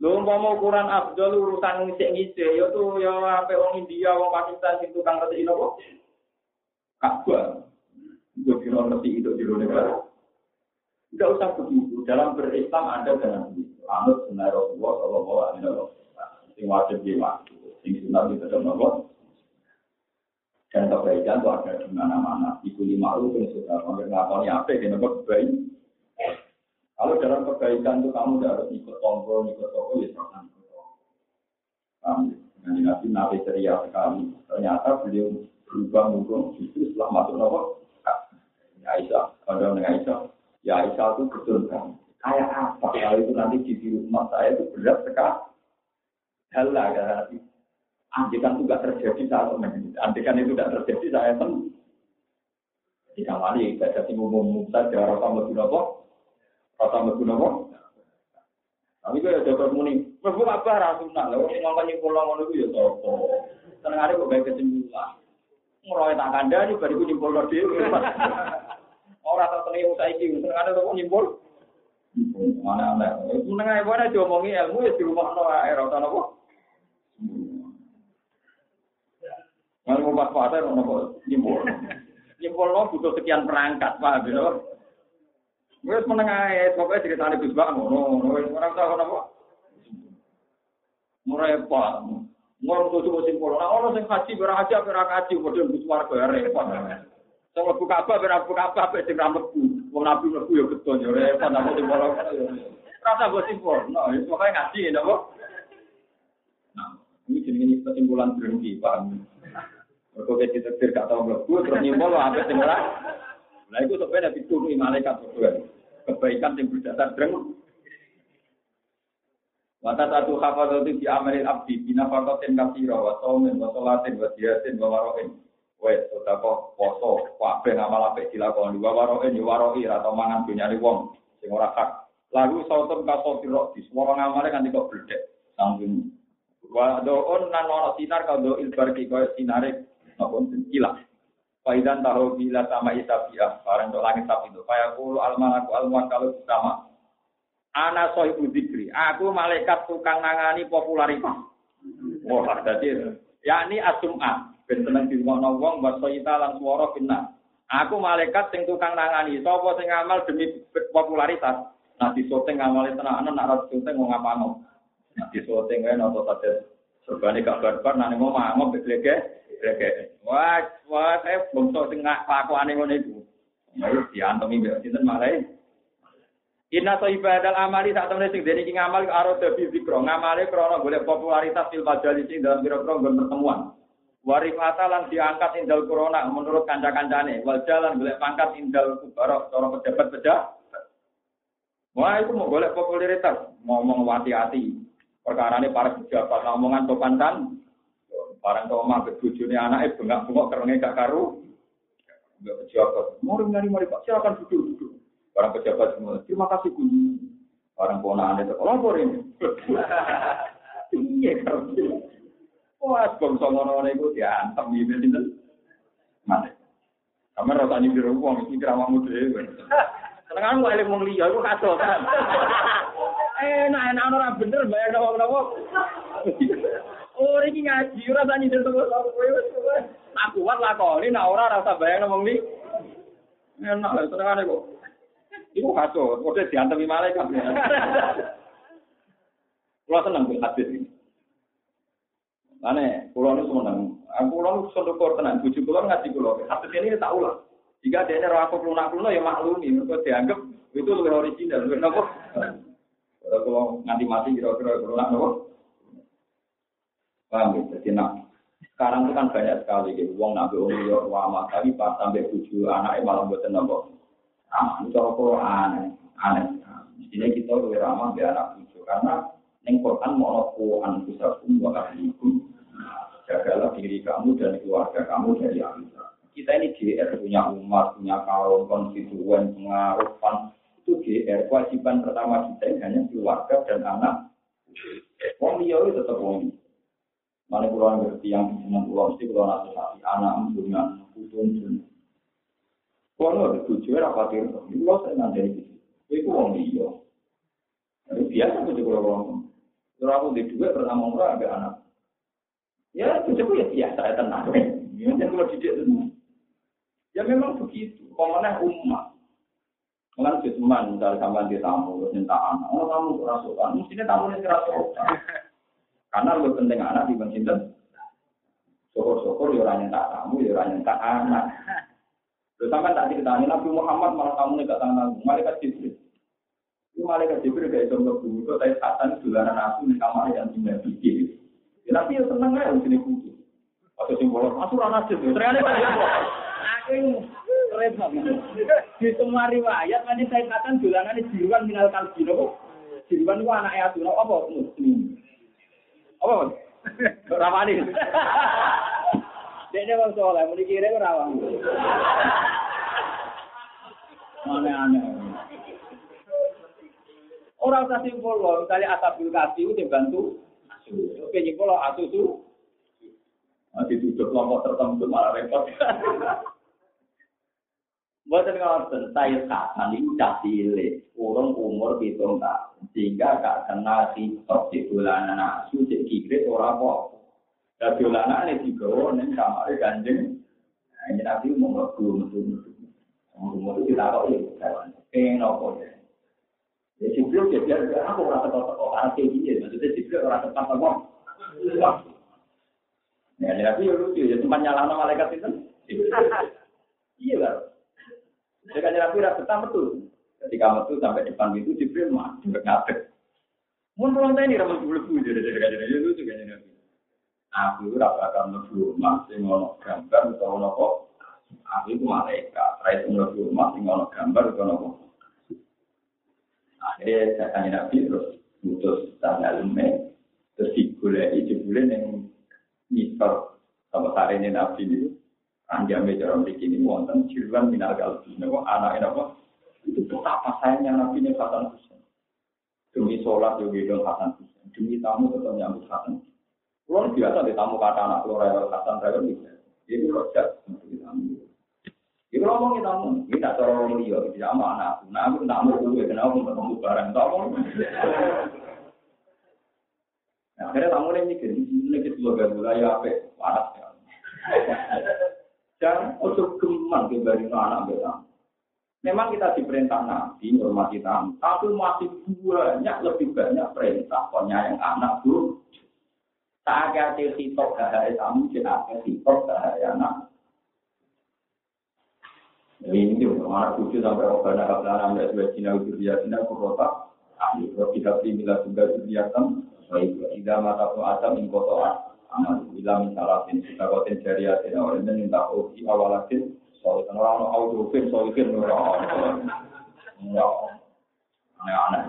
Lu mau ukuran Abdul urusan ngisi ngisi, ya tuh ya apa orang India, orang Pakistan sing tukang ngerti kok. Kakak, gue kira ngerti itu di negara. Tidak usah begitu. Dalam berislam ada dengan begitu. Anut sunnah Rasulullah Shallallahu Alaihi Wasallam. Sing wajib di Sing sunnah kita dalam Allah. Dan kebaikan itu ada di mana-mana. Ibu lima yang sudah ngakoni apa yang nomor baik. Kalau dalam kebaikan itu kamu tidak harus ikut tombol, ikut toko, ya jangan ikut tombol. Nah, Nabi Nabi ceria sekali. Ternyata beliau berubah mungkin justru setelah masuk nopo. Aisyah, ada dengan Aisyah, Ya Aisyah itu betul kan. Kayak apa kalau itu nanti di rumah saya itu berat sekali. Halah ya. Andikan itu tidak terjadi saat ini. Andikan itu tidak terjadi saya pun di kamari ibadah saja rasa mlebu napa? Rasa mlebu napa? Tapi kaya jaga muni, mlebu apa ra sunah. Lha wong ngomong nyimpul ngono iku ya sapa? Senengane kok bae kesimpulan. Tak kandhani bariku nyimpul dhewe. Ora tak senengi wong saiki, senengane kok nyimpul. Mana ana. Senengane wae diomongi ilmu ya di rumah ora ana apa. Kalau mau pasar, mau kok nyimpul. Nyimpul lo butuh sekian perangkat, pak, gitu. Wes meneng ae, pokoknya ceritane Gus Bak ngono, orang tahu apa. Merepot. Ngomong tuh cuma simpul. Nah, orang sing haji, berang haji, berang haji, kemudian Gus Warga repot. Sing mlebu Ka'bah ben mlebu Ka'bah ben sing ra mlebu. Wong Nabi mlebu ya betul ya repot sing ora rasa mbok simpul. Nah, itu pokoke ngaji napa. Nah, ini jenenge kesimpulan berhenti, Pak. Mergo kita ditetir gak tau mlebu terus nyimpul apa sing ora. Lah iku sebenarnya dituruni malaikat berdua. Kebaikan yang berdasar dreng. Wata satu hafadzati di amalil abdi bina fakotin kasira wa saumin wa sholatin wa jihatin wa waroin. Wes sedekah poso kabeh ngamal apik dilakoni? Wa waroe yo waroi atau mangan dunyane wong sing ora hak. Lalu sautun kaso sira di semua ngamale kan kok bledek sanggung wa nan ora sinar ka do ilbar ki koyo sinare napa kilah Faidan tahu bila sama isabiah, barang untuk langit sapi itu. Kayak kulu almanaku almuan kalau sama. Ana sohibu dikri. Aku malaikat tukang nangani popularitas. Wah, jadi yakni asum'ah. ben seneng dirungokno wong wa sayita lan swara kena. Aku malaikat sing tukang nangani, sapa sing ngamal demi popularitas. Nah disoting ngamale tenanan nak ora disoting wong ngapano. Nah disoting wae nopo saja serbane gak barbar nang ngomong ngomong beglege beglege. Wah, wah saya bongso sing kelakuane ngono iku. Ayo diantemi mbek sinten malai. Inna so ibadah amali tak temen sing dene iki ngamal karo debi zikro, ngamale krana golek popularitas fil majalis dalam pira-pira pertemuan. Warifata lan diangkat indal corona menurut kanca-kancane. Wal jalan golek pangkat indal kubaro cara pejabat-pejabat. Wah itu mau golek popularitas, ngomong hati-hati. Perkara ini para pejabat ngomongan sopan kan. Barang tua mah bujune anaknya bengak-bengok kerengnya gak karu. Enggak pejabat. Mari mari mari Pak, silakan duduk duduk. Barang pejabat semua, terima kasih Gus. Barang ponaan itu, lapor ini. Iya kan. Wah, bangsa ngono-ngono iku diantem iki sinten? Mate. Kamar rasa nyindir wong iki kramamu dhewe. Senengan kok eling wong liya iku kado kan. Enak enak ora bener bayar wong-wong. Oh, iki ngaji ora tani nyindir to kowe wis Nak kuat lakoni nak ora rasa bayar wong li. Enak senengane kok. Iku kado, kok diantemi malaikat. Kulo seneng hadis ini. Ane, pulau nu seneng. Aku pulau nu sedekor tenan. Bujuk pulau ngaji pulau. Hadis ini tak ulang. Jika dia ini aku lunak lunak ya maklumi. Mereka dianggap itu lebih original. Lebih nopo. Kalau nganti mati kira-kira lunak nopo. Paham ya? Jadi nak sekarang itu kan banyak sekali gitu. Uang nabi uang liya wama tapi pas sampai tujuh anak malah buatan nopo. Ah, itu kalau aneh, aneh. Mestinya kita lebih ramah biar anak tujuh karena Neng Quran mau Quran bisa wa ahlikum. Jagalah diri kamu dan keluarga kamu dari api Kita ini GR punya umat, punya kaum, konstituen, pengaruh, itu GR kewajiban pertama kita ini hanya keluarga dan anak. Wong liya itu tetap wong. Mana pulau ngerti yang dengan pulau mesti pulau nasihati anak dengan putun pun. Kalau ada tujuh rapat itu, pulau saya nanti itu. Itu wong liya. Biasa tuh juga wong. Kalau aku di dua pertama umroh agak anak. Ya, itu ya biasa ya tenang. Ya, kalau didik. Ya memang begitu. Komennya umat. Kan teman dari sampai di tamu, minta anak. Oh, tamu kerasukan. Mestinya tamu ini kerasukan. Karena lebih penting anak di cinta. Syukur-syukur ya orang tak tamu, ya orang tak anak. Terus sampai tak ceritanya Nabi Muhammad malah tamu ini gak tahu Malaikat Jibril. Itu malaikat Jibril kayak contoh bumi itu tapi satan dolanan aku di kamar yang tinggal pikir. Ya, tapi ya tenang aja sini kudu. Atau simbol asuran aja. Ternyata kan ya. Aku repot. Di semua riwayat nanti saya katakan dolanan jiruan minal kalbi nopo. Jiruan itu anak ayat apa muslim. Apa? Ramani. Dia bang soleh, mau dikirim rawang. Aneh-aneh. Orang usah simpul loh, misalnya asabul kasih itu dibantu. Oke, nyimpul loh asu itu. Masih duduk kelompok tertentu malah repot. Buatan ngoten, saya kapan ini udah umur hitung tahun, sehingga gak sitok di bulanan asu, di kiri orang kok. Dan bulanan ini juga, ini kamar ganjeng. Nah, ini nanti mau ngebu, ngebu, ngebu. Umur itu kita kok ya, pengen apa ya. Ya Jibril dia biar aku tetap kok orang kayak gini, maksudnya Jibril orang tetap apa? Ya, tapi ya lucu ya, cuma nyala malaikat itu. Iya lah. Jadi Nabi rasa tetap betul. Ketika betul sampai depan itu Jibril mah ngadeg. Mun pulang tadi ramen bulu bulu jadi jadi jadi jadi lucu kan Nabi. Aku rasa akan mlebu rumah sing ono gambar utawa nopo. Aku itu malaikat. Rai sing mlebu rumah sing ono gambar utawa nopo. Akhirnya saya tanya Nabi terus putus tanggal lume terus digulai jebule yang misal sama ini Nabi ini anjame cara begini wonten jiruan minal kalbi nopo anak apa itu betapa sayangnya Nabi ini Hasan Husain demi sholat yo gedong Hasan Husain demi tamu tetap nyambut Hasan Kulon biasa di tamu kata anak keluar rewel Hasan rewel bisa itu rojak untuk tamu Iku ngomong kita ini tak cara orang liya, tidak sama anakku. Nah aku tak mau gue, kenapa ketemu barang, tak mau. Nah, akhirnya tamu ini mikir, ini kita juga gak ya apa, panas ya. Jangan untuk gemar dibanding anak kita. Memang kita diperintah Nabi, hormati tamu, tapi masih banyak, lebih banyak perintah yang anak bu. Tak ada hitok gak tamu, tidak ada hitok gak anak. Ini mana tujuh sampai orang kablana ambil sebagai cina ukur dia cina kurota. Kalau kita pilih mila juga juriatan. Baik, tidak mata adam ingkotoa. Amal bila misalnya kita kotin jariah orang ini minta uji awalatin soal kan orang audio film soal film orang aneh-aneh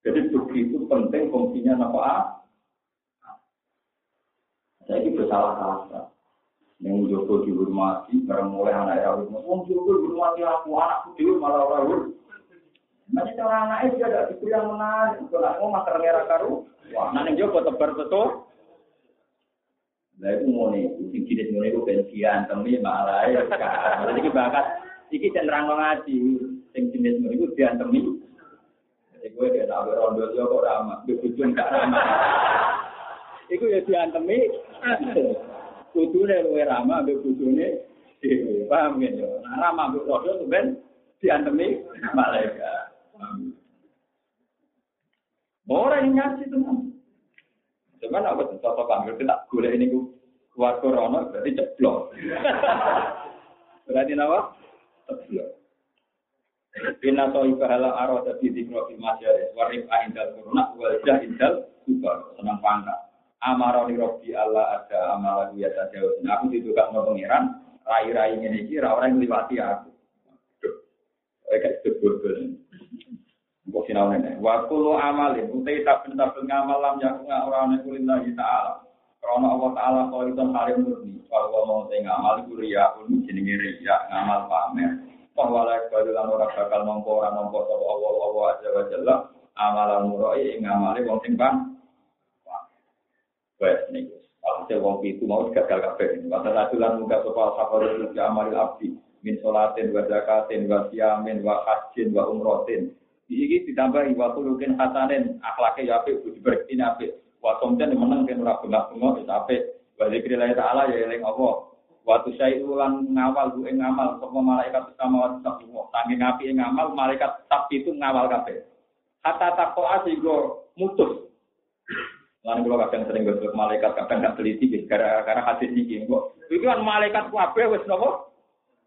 jadi begitu penting fungsinya apa saya ini bersalah rasa yang Joko dihormati bareng mulai anak ya Wong Joko dihormati aku anakku dewi malah orang masih cara anaknya dia ada diberi yang menarik. Kalau mau makan merah karu, wah nanti Joko tebar betul. Itu mau nih, sing jenis mau itu pensian, temi malah ya. Jadi bakat, iki cenderang ngaji, sing jenis mau itu diantemi. Jadi gue dia tahu rondo dia kok ramah, gue tujuan gak ramah. Iku ya diantemi. Kudune luwe ramah, gue bujune. Paham gitu? Nah, ramah gue rondo tuh ben diantemi malaikat. Orang yang ngaji itu Cuman tuh contoh panggil kita gula ini keluar corona berarti ceplok. berarti apa? Ceplok. Bina soi pahala arah tapi di profil masyarakat warif indal corona wajah indal super senang pangkat. Amaroni robi Allah ada amal lagi ya saja. Aku ditukar mau pangeran rai-rai ini kira orang yang liwati aku. Kayak sebut Mbok sinau nene. Wa kullu amalin utai saben-saben ngamal lam yakun ora ana kulillahi ta'ala. Karena Allah Ta'ala kau itu halim murni. Kalau mau te ngamal iku riya un jenenge riya ngamal pamer. Bahwa lek kalau lan ora bakal nampa ora nampa sapa Allah Allah azza wa jalla amalan murai ing ngamale wong sing bang. Wes niku. Alhasil wong itu mau gagal kabeh. Masa rasulan muka sapa sabar amal abdi min salatin wa zakatin wa siyamin wa hajjin wa umrotin Iki ditambah wa kulukin hasanin akhlake ya apik budi berkini apik. Wa somten meneng kan ora bengak-bengok wis apik. Wa zikrillah taala ya eling Allah. Wa tusai'u lan ngawal ing ngamal sapa malaikat sama wa sabwa. Saking api ing ngamal malaikat tab itu ngawal kabeh. Hatta taqwa sehingga mutus. Lan kula kadang sering gosok malaikat kadang gak teliti gara-gara hadis iki. Kok iki kan malaikat kabeh wis napa?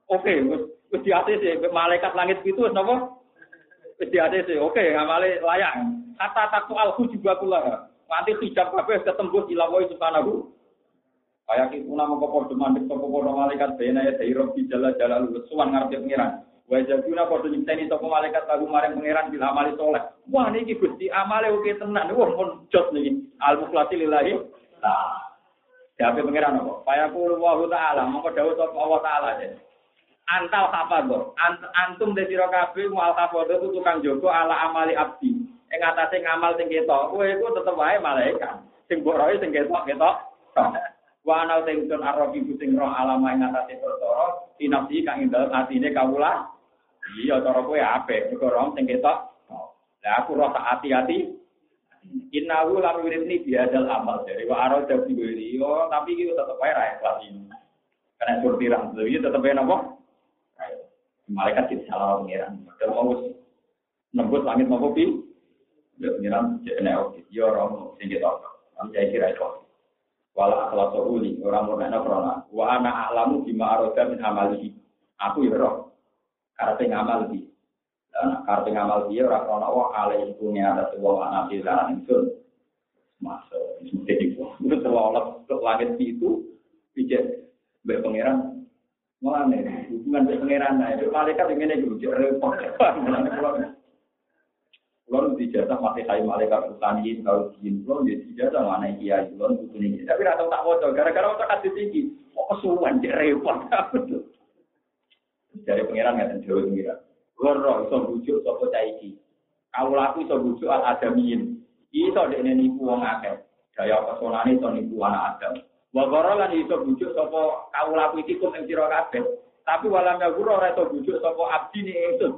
Oke, wis wis atas malaikat langit itu wis napa? Wis sih, oke, ngamale layak. Kata takku alhu juga kula. Nanti hijab kabeh ketembus ilawoi subhanahu. Kayak itu nama kok padha mandek sapa padha malaikat bena ya jalla jalla lu suwan ngarepe pangeran. Wa jabuna padha nyinteni sapa malaikat lagu maring pangeran bil amali soleh. Wah niki Gusti amale oke tenan. Wah pun jos niki. Al mukhlasi lillahi. Nah. Siapa pangeran apa? Fayaqulu wa ta'ala, mongko dawuh sapa Allah taala antal hafadho. Ant, antum de sira kabeh mual hafadho itu tukang jogo ala amali abdi. Ing atase ngamal sing ketok, kowe iku tetep wae malaikat. Sing mbok roe sing ketok ketok. Wa ana sing tun arabi sing roh alama ing atase perkara tinafsi kang ing dalem atine kawula. Iya cara kowe apik, mergo roh sing ketok. Lah aku roh hati-hati. Innahu lam yuridni biadal amal dari wa arada bi tapi iki tetep wae ra ikhlas ini. Karena surtiran, jadi tetep wae napa? Malaikat di salah pengiran. Kalau mau nembus langit mau kopi, ya pengiran jadi oke. Ya orang sing kita Kami saya kira itu. Wala akhlak uli orang nanya corona. Wa anak alamu bima aroda min amalihi. Aku ya roh. Karena ngamal di. Dan karena ngamal dia orang corona wah alai itu ada sebuah anak di dalam itu. Masuk. Jadi itu terlalu langit itu. Bijak berpengiran Mulane hubungan dengan pangeran nah itu malaikat yang ini juga repot. Mulane kalau di jasa masih saya malaikat utani kalau jin kalau di jasa mana iya kalau butuh ini. Tapi rata tak mau gara-gara waktu kasih tinggi kok kesuwan jadi repot. Dari pangeran ada jauh pengiran Goro iso bujuk sopo caiki kalau laku iso bujuk al adamin iso dek nipu wong akeh. Daya pesonane iso nipu anak adam Wa lan iso bujuk sapa kawula iki kum ing sira kabeh. Tapi walam ya guru ora iso bujuk sapa abdi ni itu.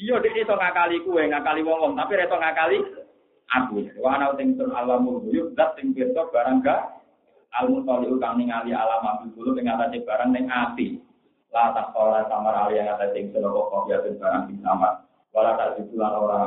Iya dek iso ngakali kuwe, ngakali wong-wong, tapi iso ngakali aku. Wa ana sing sun alamul buyut zat sing pirsa barang ga almun toliu kang ningali alam abdi dulu ing atase barang ning ati. La tak ora samar ali yang atase sing sun kok ya barang sing samar. Wala tak ditulan ora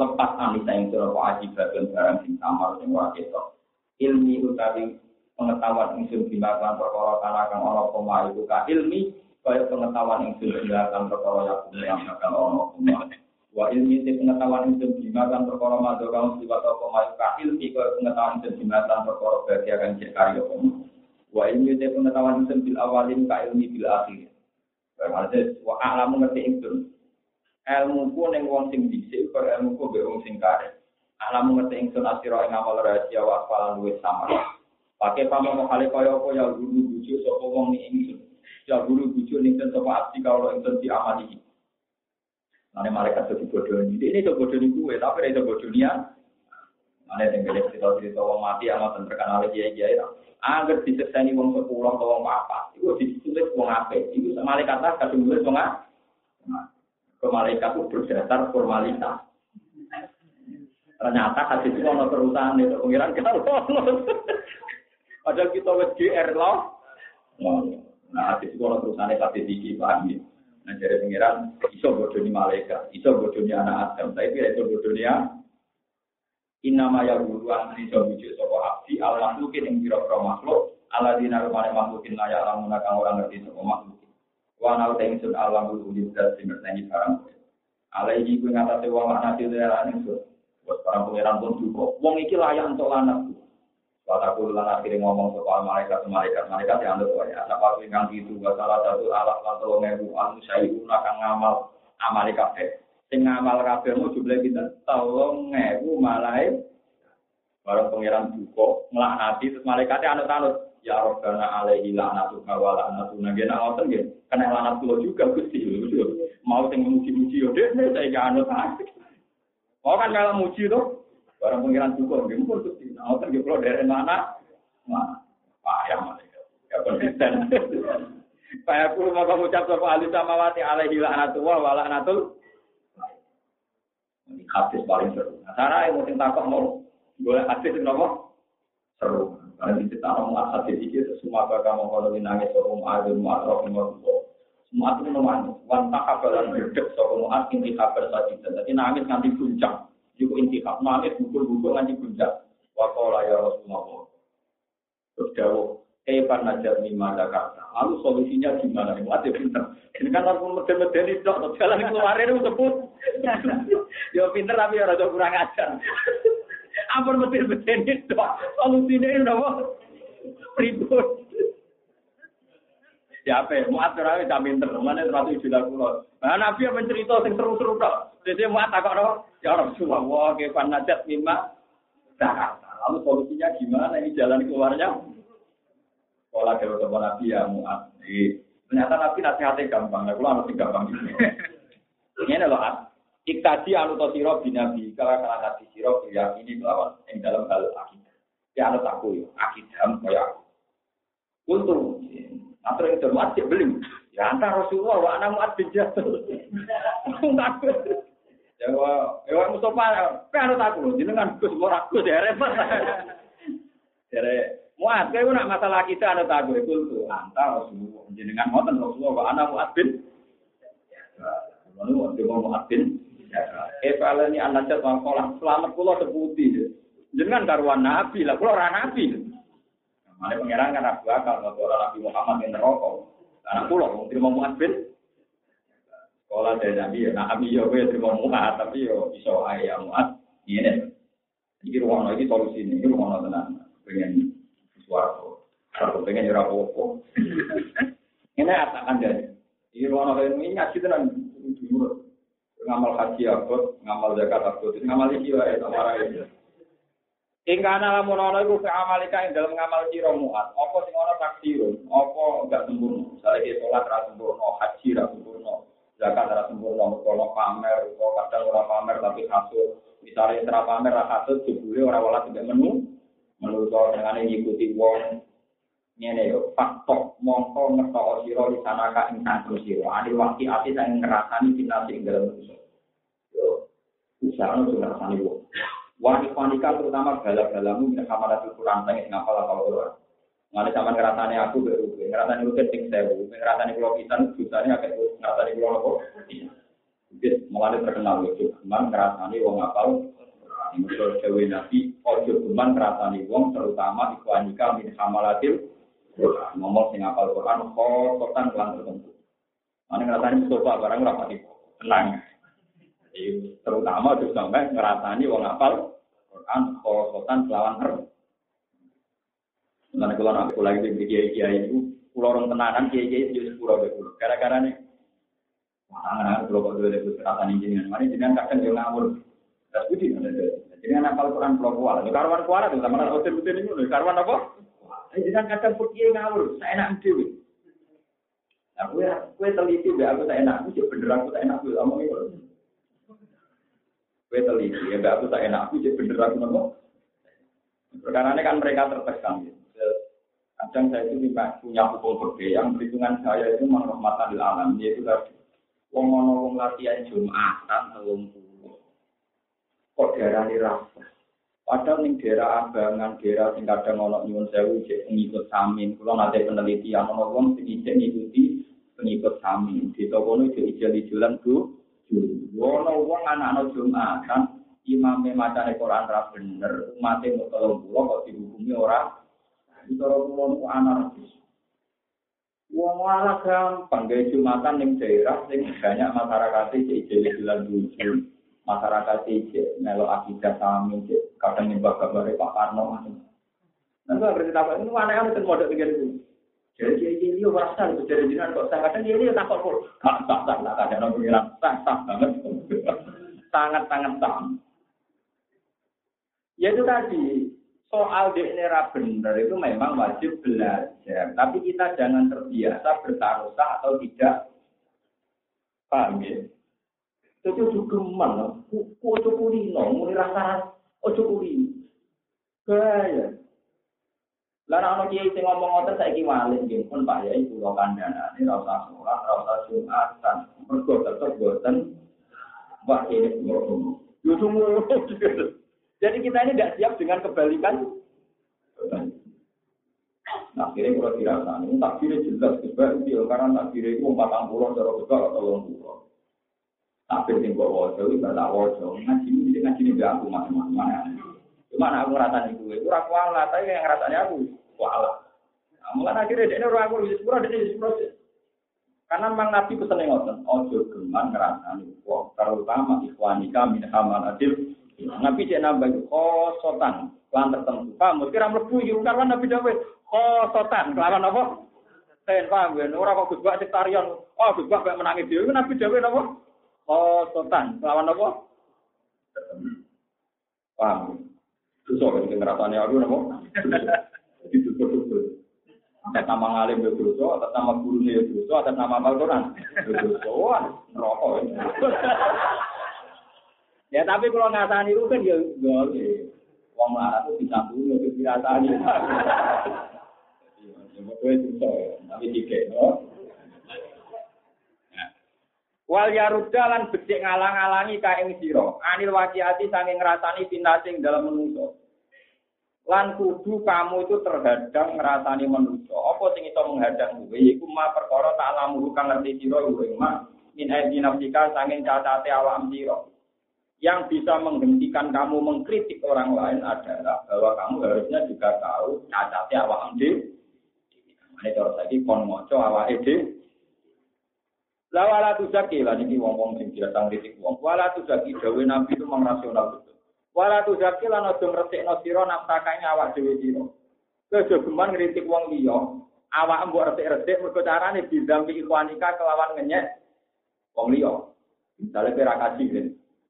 lepas anisa ing sira kok ajibat barang sing samar sing ora ketok. Ilmi utawi pengetahuan ingsun bimbang perkara kana kang koma iku ka ilmi kaya pengetahuan ingsun bimbang perkara ya yang bakal ana koma Wa ilmi te pengetahuan itu jimatan perkara madu kaum sifat apa mayu ka ilmi ke pengetahuan itu jimatan perkara bahagia kan cek karya kamu. Wa ilmi te pengetahuan itu bil awalin ka ilmi bil akhir. Berarti wa alamu ngerti itu. Ilmu ku ning wong sing dhisik karo ilmu ku wong sing kare. Alamu ngerti ingsun asira ing amal rahasia wa falan luwih sama. Pakai pamong kali kaya apa ya guru bujuk sapa wong ni ingsun. Ya guru bujuk ning sapa abdi kalau ingsun diamali. Nanti malaikat itu bodoh ini. Ini itu ini gue, tapi itu. Mana yang boleh cerita-cerita orang mati sama terkenal lagi ya kiai Agar disekseni wong sepuluh atau wong apa, itu ditulis wong apa? Itu malaikat lah kasih nulis wong apa? Ke malaikat itu berdasar formalitas. Ternyata hadis itu ono perusahaan itu pengiran kita lolos. Padahal kita wes GR loh. Nah hadis itu ono perusahaan hadis iki paham ya. Nah dari pengiran iso bodoni malaikat, iso bodoni anak Adam, tapi tidak iso bodoni Inama ya guru an iso bujuk sopo abdi al makhlukin yang kira-kira makhluk ala dina rumane makhlukin layak lamun kang orang ngerti sopo makhluk. Wa nau ta ingsun alam guru libdas sing ngerteni barang. Iki kuwi ngatasé wong lanang dhewe lan ingsun. Wes para pengiran pun duka. Wong iki layak untuk lanang. Wataku lan akhirnya ngomong soal malaikat malaikat malaikat yang ada ya. Apa ingkang itu salah satu alat atau ngebu anu saya akan ngamal amal kafe. Sing ngamal kafe mau jumlah kita tolong ngebu malai. Barang pangeran duko ngelaknati terus malaikatnya anut anut. Ya Rabbana alaihi la'natu wa la'natu nagena ngoten nggih. Kena lanat kula juga Gusti. Mau sing muji-muji yo dek saya anut. Mau kan kalau muji tuh Barang pengiran juga, nggak mungkin tuh. Nah, kan kalau dari mana? Mana? Payah malaikat. Ya konsisten. Pak aku mau kamu ucap sama ahli samawati alaihi la'natullah wa la'natul. Ini hadis paling seru. Nah, cara yang mungkin takut mau boleh hadis itu apa? Seru. Karena di kita mau hadis itu semua kakak mau kalau nangis ada mau atrof mau semua itu memang wanita kabar dan berdek soal mau ini kabar saja. Jadi nangis nanti puncak. Juga intikaf, nangis bukul-bukul nganti puncak. Wakola ya Rasulullah. Terus jauh, Evan najar lima kata. Lalu solusinya gimana? Ini mati pinter. Ini kan orang meden-meden itu, jalan keluar itu sebut. Ya pinter tapi ya rada kurang ajar. Ampun meden-meden itu, solusinya itu apa? Ribut. Ya apa? Muat terawih tak pinter. Mana terlalu istilah kulo. Nah, Nabi yang mencerita yang seru-seru tak. Jadi muat tak kok Ya Rasulullah, kefan najat lima Nah, lalu solusinya gimana? Ini jalan keluarnya? Sekolah dari teman Nabi ya muat. Ternyata Nabi nasihatnya gampang. Nah, kalau harus gampang gitu. Ini loh, Iktaji anu to siro binabi kalau kala nabi siro ya ini melawan yang dalam hal akidah. Ya anu aku ya akidah kaya aku. Untung, atau yang termuat cek beli. Ya antara Rasulullah wa anak muat bin Jabal. Ya wa ya Mustafa jenengan Gus ya repot. Jare muat masalah kita aku itu tuh antara Rasulullah jenengan wa anak muat mau muat bin. Ini anak jatuh selamat pulau seputi. Jenengan karuan nabi lah, pulau nabi. Mana pangeran kan aku akal kalau Nabi Muhammad yang neraka. Anak pulau mau muat bin. Sekolah dari Nabi ya, nah Nabi ya gue terima muat tapi yo iso ayam muat. Ini Ini ruang lagi solusi ini, ini ruang tenang. Pengen suaraku, aku pengen jurah popo. Ini akan jadi. Ini ruang lagi ini ngaji tenan. Ngamal haji aku, ngamal zakat aku, ngamal iki wae tamara ini. Ingka ana lamun ana iku fi amalika ing dalam ngamal sira muat. Apa sing ana takdirun? Apa enggak sempurna? Misale ki salat ra sempurna, haji ra sempurna, zakat ra sempurna, kalau pamer, kok kadang ora pamer tapi kasut. Misalnya ora pamer ra kasut jebule ora wala tidak menu. Menurut dengan ngikuti wong ngene yo faktor mongko ngerto sira di sana ka ing santro sira. Adi wakti ati sing ngrasani dinasti ing dalam manusia. Yo usaha nu ngrasani wong. Wanita terutama bala-balamu itu kurang tanya ngapal apa Quran. Mana sama ngerasane aku baru, ngerasane lu keting sewu, ngerasane pulau pisan, jutanya agak ngerasane pulau apa? Jadi malah terkenal lucu, cuman ngerasane wong ngapal. Menurut Dewi Nabi, ojo cuman ngerasane wong terutama ikwanika min hamalatil ngomong sing ngapal Quran, kototan kelan tertentu. Mana ngerasane Mustafa barang rapati tenang. terutama tuh sampai ngerasani wong apal Quran khosotan selawan ter. Nanti kalau nanti lagi di kiai kiai itu pulau orang tenanan kiai kiai itu pulau pulau. Gara-gara nih, mana pulau kok itu kerasan ini mana jenengan kadang dia ngawur. Terus budi jadi anak apal Quran pulau kuala. Karwan kuala tuh sama hotel hotel ini, karwan apa? Jenengan kadang kiai ngawur, saya enak dewi. Nah, gue, gue teliti, aku tak enak, gue bener aku tak enak, gue ngomong itu. Gue teliti, ya aku tak enak, aku jadi bener aku ngomong. Karena kan mereka tertekan. Gitu. Kadang saya itu punya hukum berbeda yang perhitungan saya itu menghormatan di alam. Yaitu tadi, wong ngono wong latihan Jumatan telung puluh. Kok diarani rasa? Padahal ning daerah abangan, daerah sing kadang ono nyuwun sewu cek pengikut samin. Kula nate penelitian ono wong sing ngikuti pengikut samin. Di toko itu ijal-ijalan tuh Wono wong anak-anak Jumatan, imame macane Quran ra bener, umate tolong pulau kok dihukumi ora. Orang pulau itu anarkis. Wong malah gampang gaya Jumatan ning daerah sing banyak masyarakat iki jadi bulan lucu. Masyarakat iki melo akidah sami kadang nyembah kabare Pak Karno. Nanti berarti apa ini aneh-aneh kan model tiga itu. Jadi dia ini merasa itu jadi jinan kok saya kadang dia ini takut kok. Gak sah sah lah kadang orang bilang sah sah banget. Sangat sangat sah. Ya itu tadi soal DNA benar itu memang wajib belajar. Tapi kita jangan terbiasa bertaruh atau tidak. Paham ya? Itu juga mana? Ojo kulino, mulai rasa ojo kulino. Gaya. Lah ana kiai sing ngomong ngoten saiki wali pun Pak Yai kula kandhane ora usah salat, ora usah Jumatan. Mergo tetep Wah ini Jadi kita ini tidak siap dengan kebalikan. Nah, akhirnya kalau dirasani, takdirnya jelas, sebab dia karena takdirnya itu empat puluh, cara besar atau puluh. Tapi yang gue wajah, itu gak wajah. Ngaji ini, ngaji ini gak aku macam-macam. Cuma aku ngerasani gue, itu aku Allah, tapi yang ngerasani aku kuala. Nah, mulai akhirnya dia orang aku di sepuluh, dia di sepuluh. Karena memang Nabi pesan yang ngotot, ojo geman ngerasani. Wah, terutama ikhwanika min hamal adil. Nabi cek nambah itu, khosotan, kelan tertentu. Paham, kira mlebu iki karena Nabi dawe khosotan, kelawan apa? Ten paham ya, ora kok Gus Bak tarian. Oh, Gus Bak menangi dhewe Nabi dawe napa? Khosotan, kelawan apa? Paham. Susah kan ngerasani aku napa? Jadi betul-betul. Atas nama ngalim ya dosa, atas nama gurunya ya dosa, atas nama Al-Quran. Dosa, rokok. Ya tapi kalau ngasani itu kan ya boleh. Wong marah itu bisa dulu, itu dirasani. Ya, betul itu tapi tiga, no. Wal yaruda lan becik ngalang-alangi kaing sira. Anil wajiati saking ngrasani pinasing dalam menungso. Lan kudu kamu itu terhadang ngrasani manusia. Apa sing iso menghadang kowe iku ma perkara tak lamu kang ngerti sira ing ma min aidi nafsika saking cacate awak sira. Yang bisa menghentikan kamu mengkritik orang lain adalah bahwa kamu harusnya juga tahu cacate awak dhewe. Ini terus lagi kon moco awak dhewe lah wala tu zaki lah niki wong-wong sing biasa ngritik wong. Wala tu zaki dawe nabi itu mengrasional betul. Wala tu zaki lan aja ngresikno sira nafsakane awak dhewe sira. Kejogeman ngritik wong liya, awak mbok resik-resik mergo carane bidampi ikhwanika kelawan ngenyek wong liya. Misalnya kira kan.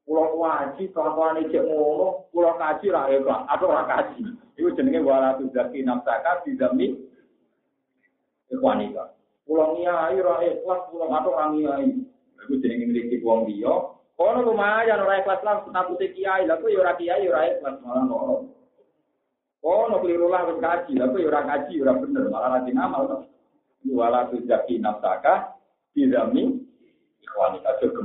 pulau kaji kelakuan ini cek ngono pulau kaji lah ya atau orang kaji. Itu jenenge wala tuh jadi enam saka di demi wanita pulau niai orang ikhlas pulau atau orang niai itu jenenge milik wong liya. kono lumayan ora ikhlas lah takut kiai. Lha tuh ya orang kiai orang ikhlas malah ngono kono keliru lah orang kaji. Lah tuh orang kaji ora bener malah rajin ngamal to. tuh jadi enam saka di demi wanita cek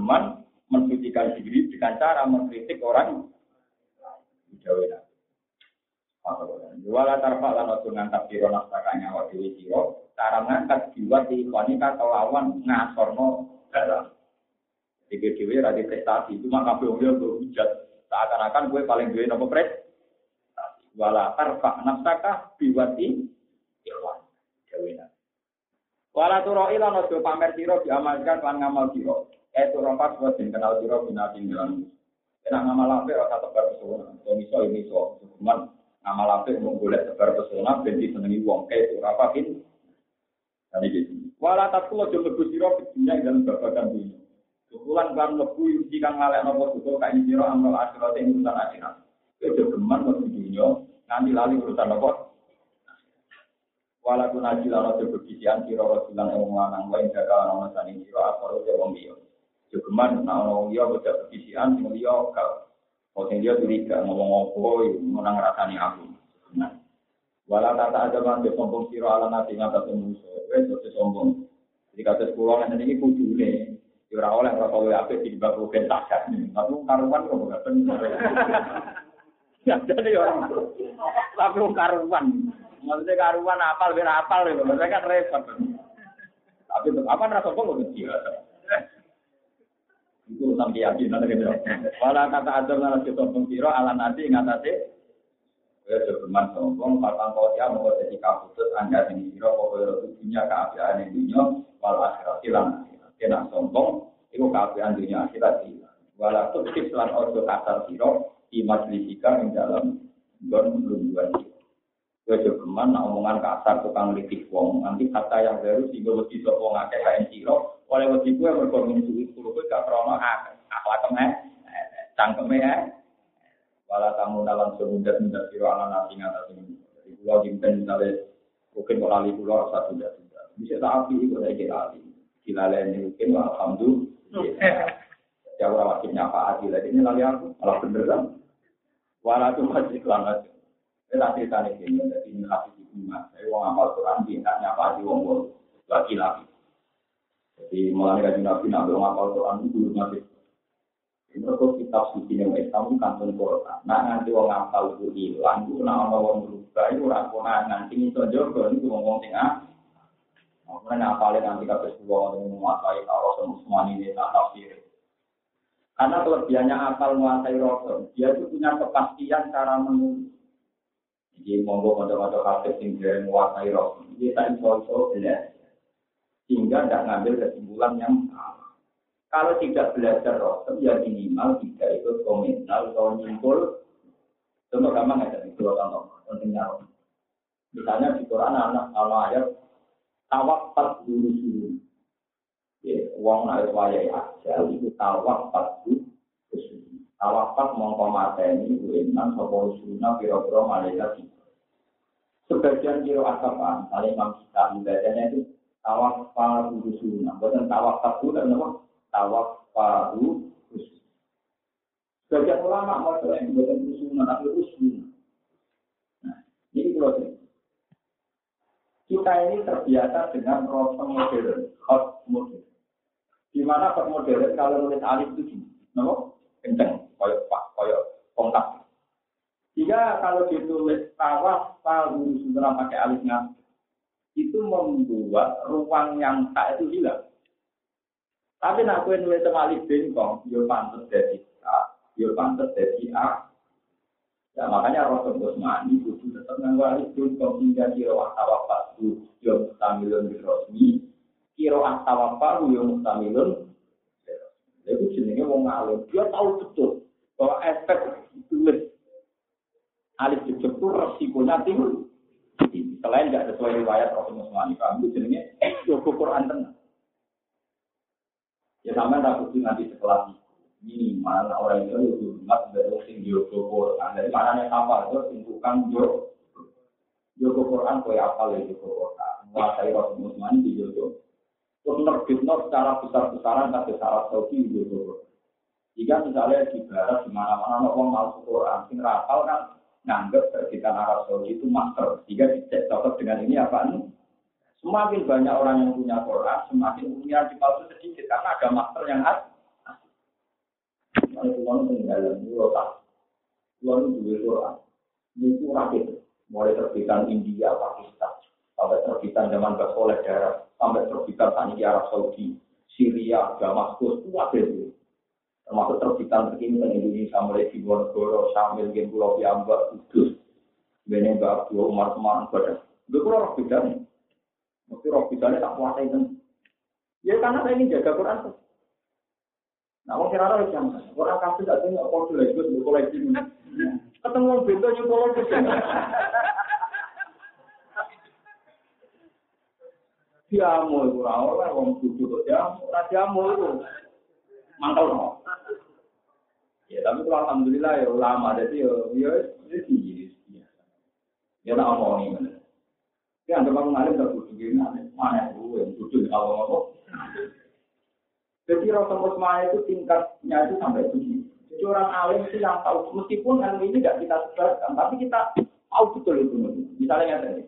mensucikan diri dengan cara mengkritik orang Jawa Wala tarfa lan ojo ngangkat sira nafsakanya wa dewi sira, cara ngangkat jiwa di konika kelawan ngasorno dalam. Jadi dewi radi prestasi, cuma kabeh wong yo berhujat. Seakan-akan gue paling duwe nopo prestasi. Wala tarfa nafsaka biwati ikhwan. Dewi Wala turoi lan ojo pamer sira diamalkan lan ngamal sira. Eh itu orang pas buat kenal siro binati dalam. Kena ngamal apa rasa tebar pesona. So miso ini so. Cuman ngamal apa mau boleh tebar pesona. Benci senengi wong. Eh itu apa ini? Tadi gitu. Walau tak kulo jodoh siro dunia dalam babakan dunia. Kebulan kan lebu jika ngalek nopo juga kain siro amal akhirat yang urusan akhirat. Itu geman waktu dunia. Nanti lali urusan nopo. Walaupun naji lana berbisian siro rasulan yang lanang lain jaga nama sani siro asal udah wong. Jogeman nah dia bocah berbisian sing dia kau. Kau sing dia curiga ngomong apa menang rasani aku. Nah. Walau tata aja kan sombong siro ala nabi ngata musuh. Wes sombong. Jadi kata sekolah nanti ini kudune. Ora oleh ora kowe di bab rugen takat. Tapi karuan kok enggak bener. Ya jadi orang. Tapi karuan. Maksudnya karuan apal biar apal kan repot. Tapi apa rasa kok kecil. Itu urusan keyakinan gitu. Walau kata ada nara kita pengkiro ala nanti ngatasi. Ya berman sombong, patang kau ya mau jadi kaputus anda ini kira kau punya keabdian ini walau akhirat hilang kena sombong, itu keapian dunia akhirat hilang. Walau tuktif lan ojo kasar siro, di yang dalam don belum dua jogeman, nah omongan kasar tukang litik wong, nanti kata yang baru sih gue sopo ngake kain siro, oleh wedi gue berkomin suwi kulo gue gak krono akhlak kemeh, cangkeme ya. Walau kamu dalam semudah mudah siro ala nasi ngata sini. Jadi pulau jimpen misalnya, mungkin kalau lali pulau satu sudah sudah. Bisa tak api, gue lagi lali dilaleni mungkin alhamdulillah. Ya orang wajib nyapa adil ini lali aku malah bener kan. Walau itu masih kelangan. Ini cerita nih ini jadi ini kasih di rumah. Saya uang amal Quran tidak nyapa di wong wong lagi lagi. Jadi mulai dari nabi nabi uang amal Quran itu dulu masih. Ini kok kitab suci yang Islam kantong Quran. Nah nanti uang amal itu hilang, itu nama orang berubah itu orang konan nanti itu jogo itu ngomong tengah. Makanya apalagi nanti kata sebuah orang menguasai Rasul Usman ini tak tafsir. Karena kelebihannya akal menguasai Rasul, dia itu punya kepastian cara menulis. Jadi monggo pada-pada kafe yang dia menguasai dia tak info-info belajar. Sehingga tidak ngambil kesimpulan yang salah. Kalau tidak belajar Rasul, ya minimal tidak ikut komentar atau nyimpul. Contoh gampang aja, itu contoh pentingnya Misalnya di Quran anak kalau ayat tawafat dulu dulu. Ya, uang naik wayai aja itu tawafat dulu. Tawafat mongko mateni uenan sopo sunah piro-piro malaikat itu. Sebagian kiro asapan, saling imam kita ibadahnya itu tawafat dulu sunah. Bukan tawafat dulu dan apa? Tawafat dulu Sebagian ulama mau yang bukan sunah tapi sunah. Nah, ini kalau kita ini terbiasa dengan proses modern, hot modern. Di mana hot modern kalau nulis alif itu gini, no? kenceng, koyok pak, koyok kontak. Jika kalau ditulis tawaf, palu sudah pakai alifnya, itu membuat ruang yang tak itu hilang. Tapi nak kue nulis sama alif bengkong, yo pantas dari A, yo pantas dari A, Ya makanya Rasul Usmani itu tetap mengawali itu hingga kiro tawafat itu yang mustamilun di Rosmi, kiro tawafat yang mustamilun itu jenisnya mau ngalim. Dia tahu betul bahwa efek tulis alif jejak itu resikonya tinggi. Selain tidak sesuai riwayat Rasul Usmani, itu jenisnya itu Quran tenang. Ya sama tak nanti setelah minimal orang itu lebih hormat dari sing Joko Quran. Dari mana yang apa itu sing tukang Quran kau apa lagi Joko Quran. Menguasai Rasul Musman di Joko. Terus nerbitno secara besar-besaran tapi secara Saudi di Joko Quran. Jika misalnya di barat di mana-mana orang masuk Quran, sing rapal kan nganggep terbitan Arab Saudi itu master. Jika dicek cocok dengan ini apa nih? Semakin banyak orang yang punya Quran, semakin punya dipalsu sedikit karena ada master yang ada. Kalau pulau peninggalan, pulau tak. Pulau dua Quran. Itu rakit. Mulai terbitan India, Pakistan. Sampai terbitan zaman Basoleh daerah. Sampai terbitan Tani Arab Saudi. Syria, Damaskus, itu ada. Termasuk terbitan terkini di Indonesia, mulai di Bonogoro, Sambil, Gen Pulau Piamba, Kudus. Bene Mbak Abdul Umar Semarang, Badan. Itu kurang roh bedanya. Mesti roh bedanya tak kuasa itu. Ya karena saya ingin jaga Quran. Nah, wong kira ora jam. Ora kabeh tak tengok kode lagi wis koleksi. Ketemu wong bento nyuwun koleksi. Diamu iku ora ora wong kudu kok diamu, ora diamu iku. Mangkel no. Ya tapi kalau alhamdulillah ya ulama jadi ya ya jadi ya nak omong ini. Ya anggap aku ngalim tak kudu gini, mana itu yang kudu kalau ngomong. Jadi rasa musma itu tingkatnya itu sampai begini. Jadi orang alim itu yang tahu, meskipun ilmu ini tidak kita sebarkan, tapi kita tahu betul itu. Misalnya yang tadi.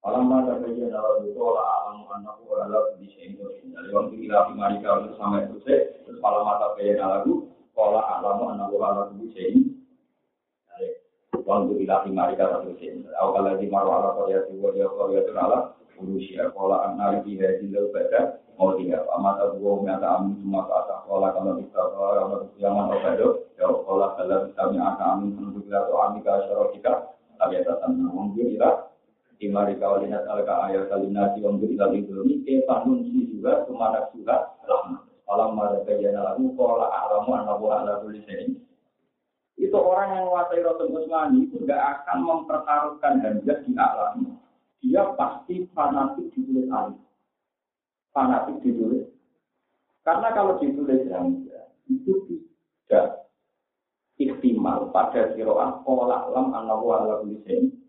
Alam mata kerja dalam itu olah alam anakku adalah bisa itu. Dari waktu kita marika untuk sampai selesai, terus malam mata kerja dalam olah alam anakku adalah bisa ini. Waktu kita marika untuk selesai. Awal lagi marwah ala dia kerja terala. Urusia pola anak di hari lalu pada mau tidak mata gua nyata amin semua ke atas pola kalau kita kalau jangan obat ya kami akan amin untuk atau amin ke asyara kita tapi atas namun kira Imari kawalina talaka ayat kalinasi wong beri lagi belum ke panun si juga ke mana juga rahmat. Alam mada kejana lagu pola alamu anabu ala tulisin. Itu orang yang menguasai Rasul Usmani itu tidak akan mempertaruhkan hamzah di alam. Dia pasti fanatik ditulis alim. Fanatik ditulis. Karena kalau ditulis hamzah itu tidak ikhtimal pada kiroah pola alam anabu ala tulisin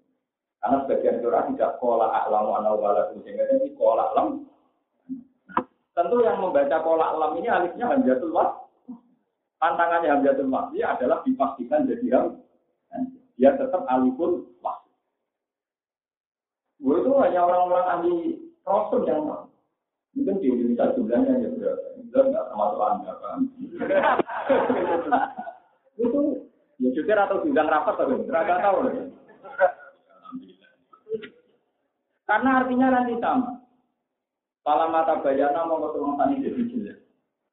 karena sebagian surah tidak kola alam anal wala sehingga ini kola alam. Tentu yang membaca kola alam ini alifnya hamzatul was. Tantangannya hamzatul dia adalah dipastikan jadi ham. Dia tetap alifun was. Gue itu hanya orang-orang ahli rasul yang tahu. Mungkin di Indonesia jumlahnya hanya berapa? Jumlah nggak termasuk anda kan? itu ya jujur atau bidang rapat tapi nggak tahu. Karena artinya nanti sama. Kalau mata bayana mau ketemu tani jadi jelas.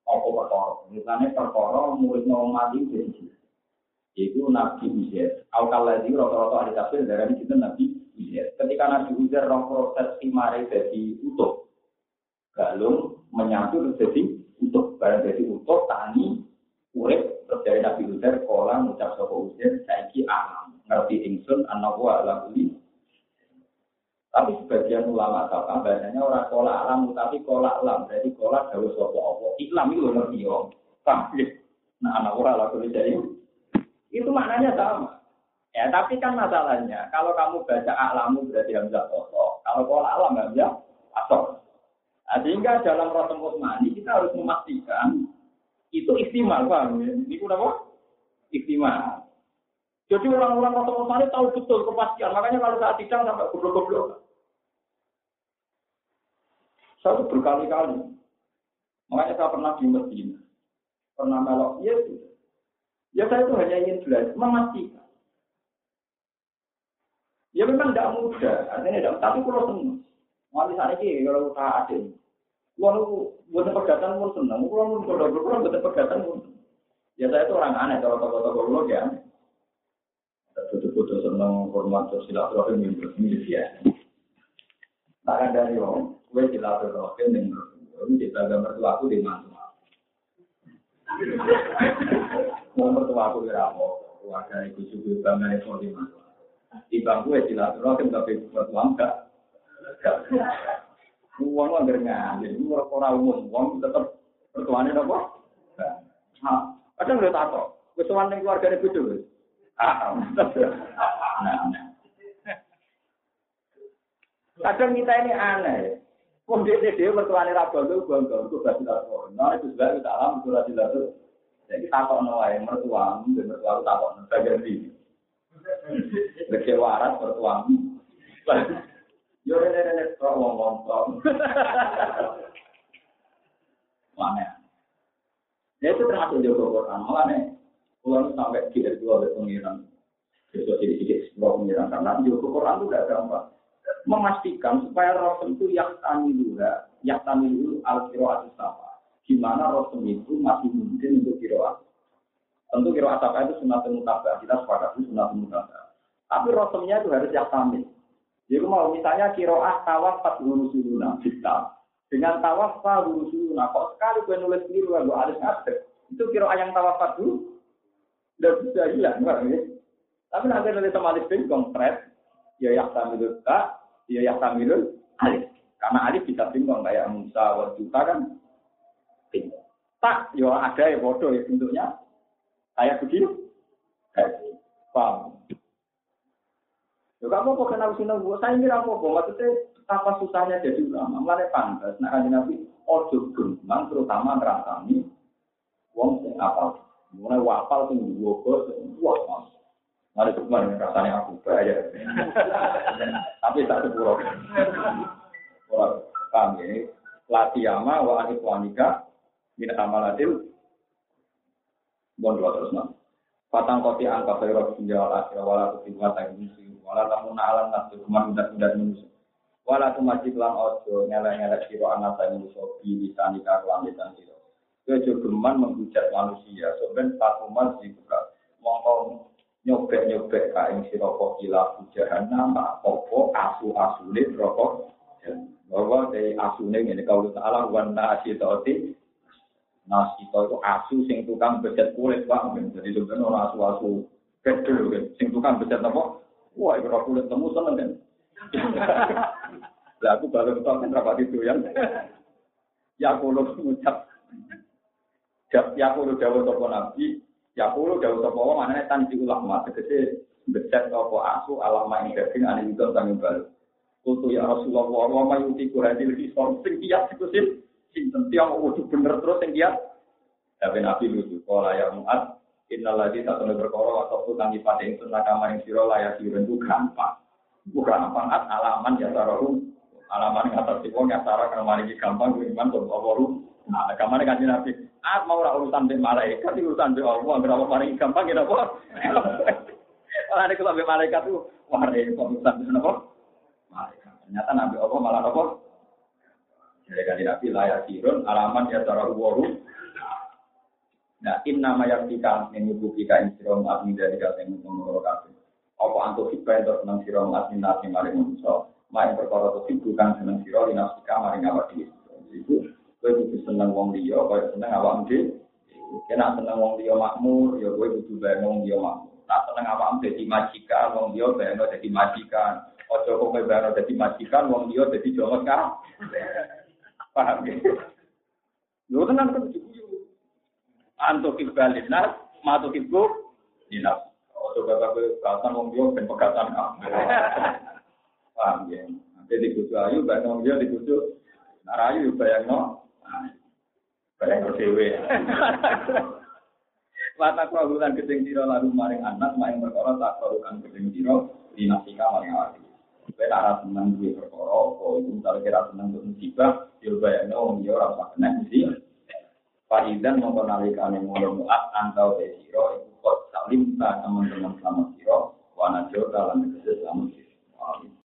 Apa perkara? Misalnya perkara murid mau mati jadi jelas. Itu Nabi Uzair. Al-Kaladi rata-rata ada tafsir dari itu Nabi Uzair. Ketika Nabi Uzair roh proses imare jadi utuh. Galung menyatu jadi utuh. Barang jadi utuh, tani, urip, terus dari Nabi Uzair, kolam, ucap sopo Uzair, saiki alam. Ngerti ingsun, anak wa ala tapi sebagian ulama kata bahasanya orang kolak alam, tapi kolak alam. Jadi kolak jauh sopo opo. Islam itu ngerti om. Tapi, nah anak orang laku jadi itu maknanya sama. Ya, tapi kan masalahnya, kalau kamu baca alamu berarti hamzah kosong. Kalau kolak alam hamzah asok. Nah, sehingga dalam Rasul Utsmani kita harus memastikan itu istimal, paham ya? Ini apa? Istimal. Jadi orang-orang Rasul Utsmani tahu betul kepastian. Makanya kalau saat sidang sampai goblok-goblok. Saya berkali-kali. Makanya saya pernah di Medina. Pernah melok. Ya, ya saya itu hanya ingin belajar, memastikan. Ya memang tidak mudah, artinya tidak, tapi kalau senang. Wali sana ini kalau tak ada. Kalau buat pegatan pun senang, kalau buat pegatan pun. Ya saya itu orang aneh, kalau tokoh-tokoh lo ya. Senang, hormat, silaturahmi, ini biasa. Tak ada yang gue silaturahmi yang mertua, kita gak mertua aku di mana? Mau mertua aku di rapo, keluarga ibu juga bangga itu di mana? Di bangku ya silaturahmi tapi mertua enggak. Uang lo nggak jadi orang umum, uang tetap mertuanya apa? Nah, kadang udah tato, kesuwan yang keluarga juga. Ah, nah, nah. Kadang kita ini aneh. Wong dia dia mertuane ra bondo bondo itu gak silaturahmi. Nah itu juga kita alam itu ra silaturahmi. Jadi takok no wae mertua, ben mertua ini. Lek waras mertua. Yo rene rene kok wong wong. Ya itu termasuk Joko Quran. Malah sampai kita dua berpengiran, besok sedikit sebuah pengiran karena Joko Quran itu gak gampang memastikan supaya Rasul itu yaktani dulu, yaktani dulu al kiroat apa. Gimana Rasul itu masih mungkin untuk kiroat. Tentu kiroat apa itu sunat mutabah. Kita sepakat itu sunat mutabah. Tapi Rasulnya itu harus yaktani. Jadi mau misalnya kiroat tawaf pas dulu suluna kita. Dengan tawafal rusuh. Nah kok sekali gue nulis sendiri gue harus ngadek. Itu kira ayang tawafal dulu. Udah bisa hilang kan ya. Tapi nanti nulis sama alif bin konkret. Ya yang samilul tak. Ya yang samilul alif. Karena alif bisa bingung kayak Musa wa Juta kan. Bingung. Tak, ya ada ya bodoh ya bentuknya. Kayak begini. Kayak Paham? Ya kamu kok kenal sini gue, saya ini apa kok? Maksudnya apa susahnya jadi ulama? Mulai pantas, nah kan nabi ojo gemang terutama ngerasani wong sing apal. Mulai wapal sing dua bos, wah. Mari kemarin rasanya aku bayar. Tapi tak. Orang kami latiyama wa anif wanika min amalatil bon dua terus nama. Patang kopi angka dunia wal akhirah wala tutimwa ta'inisi wala tamuna alam nafsu kuman udat-udat manusia wala tumajib lang ojo nyelek-nyelek siro anak saya manusia bi bisa nikah kelanjutan siro Kejo geman menghujat manusia sebenarnya satu mas dibuka mongko nyobek-nyobek kain siro kok gila bujahan nama popo asu-asune rokok bahwa dari asune ini kalau ta'ala wana asyidoti Nah, kita itu asu sing tukang becat kulit, Pak. Jadi sebenarnya orang asu-asu bedul, kan. Sing tukang becat apa? Wah, itu kulit temu seneng, kan. Lah, aku baru tahu kan itu yang ya aku lu mengucap ya aku lu sopo nabi ya aku lu jauh sopo mana tanji ulama segede becat apa asu alama yang daging ane juga kami baru Kutu ya Rasulullah wa ma yuti kuhadil hisor sing kias iku sing sinten tiang kudu bener terus sing kiat tapi nabi lucu kalau ya muat Innal ladzi satune perkara atau kang dipate ing sunah kamar ing sira layak diren ku gampang. Bukan gampang alaman ya taruh alaman yang atas wong ya taruh kamar iki gampang ku iman apa Nah, kamar kan nabi. Ah mau ora urusan dengan malaikat urusan dengan Allah berapa paling gampang ya apa? Ora nek sampai malaikat tuh wah repot urusan dengan apa? Malaikat. Ternyata nabi Allah malah apa? Jadi kan nabi layak dirun alaman ya taruh waru Nah, in nama yang kita menyebut kita in siro admin dari kata yang mengurus kafe. Apa antuk kita yang senang siro admin nasi mari manusia. Main perkara itu bukan senang siro di nafsi kamar yang awak di Itu, gue butuh senang wong dia, gue senang awak di. Kena senang wong dia makmur, ya gue butuh bayang wong dia makmur. Nah, senang awak jadi majikan, wong dia bayang jadi majikan. Ojo kok gue bayang jadi majikan, wong dia jadi jongos kan? Paham ya? Lu tenang kan antuk ibalin nas, matuk ibu dinas. Oh, bapak pegatan wong dia ben pegatan kamu. Paham ya? Nanti di kucu ayu, bayang wong dia di kucu narayu, bayang no dewe. Wata kuagulan gedeng siro lalu maring anak, maring perkara tak kuagulan gedeng siro, dinasika maring awati. Kowe ora seneng duwe perkara apa iku misalnya kira seneng untuk musibah, yo bayangno wong dia ora usah kena musibah. Faidan mongko nalikane ngono muat antau te sira iku kok salim ta teman-teman selamat sira wana jota lan sira.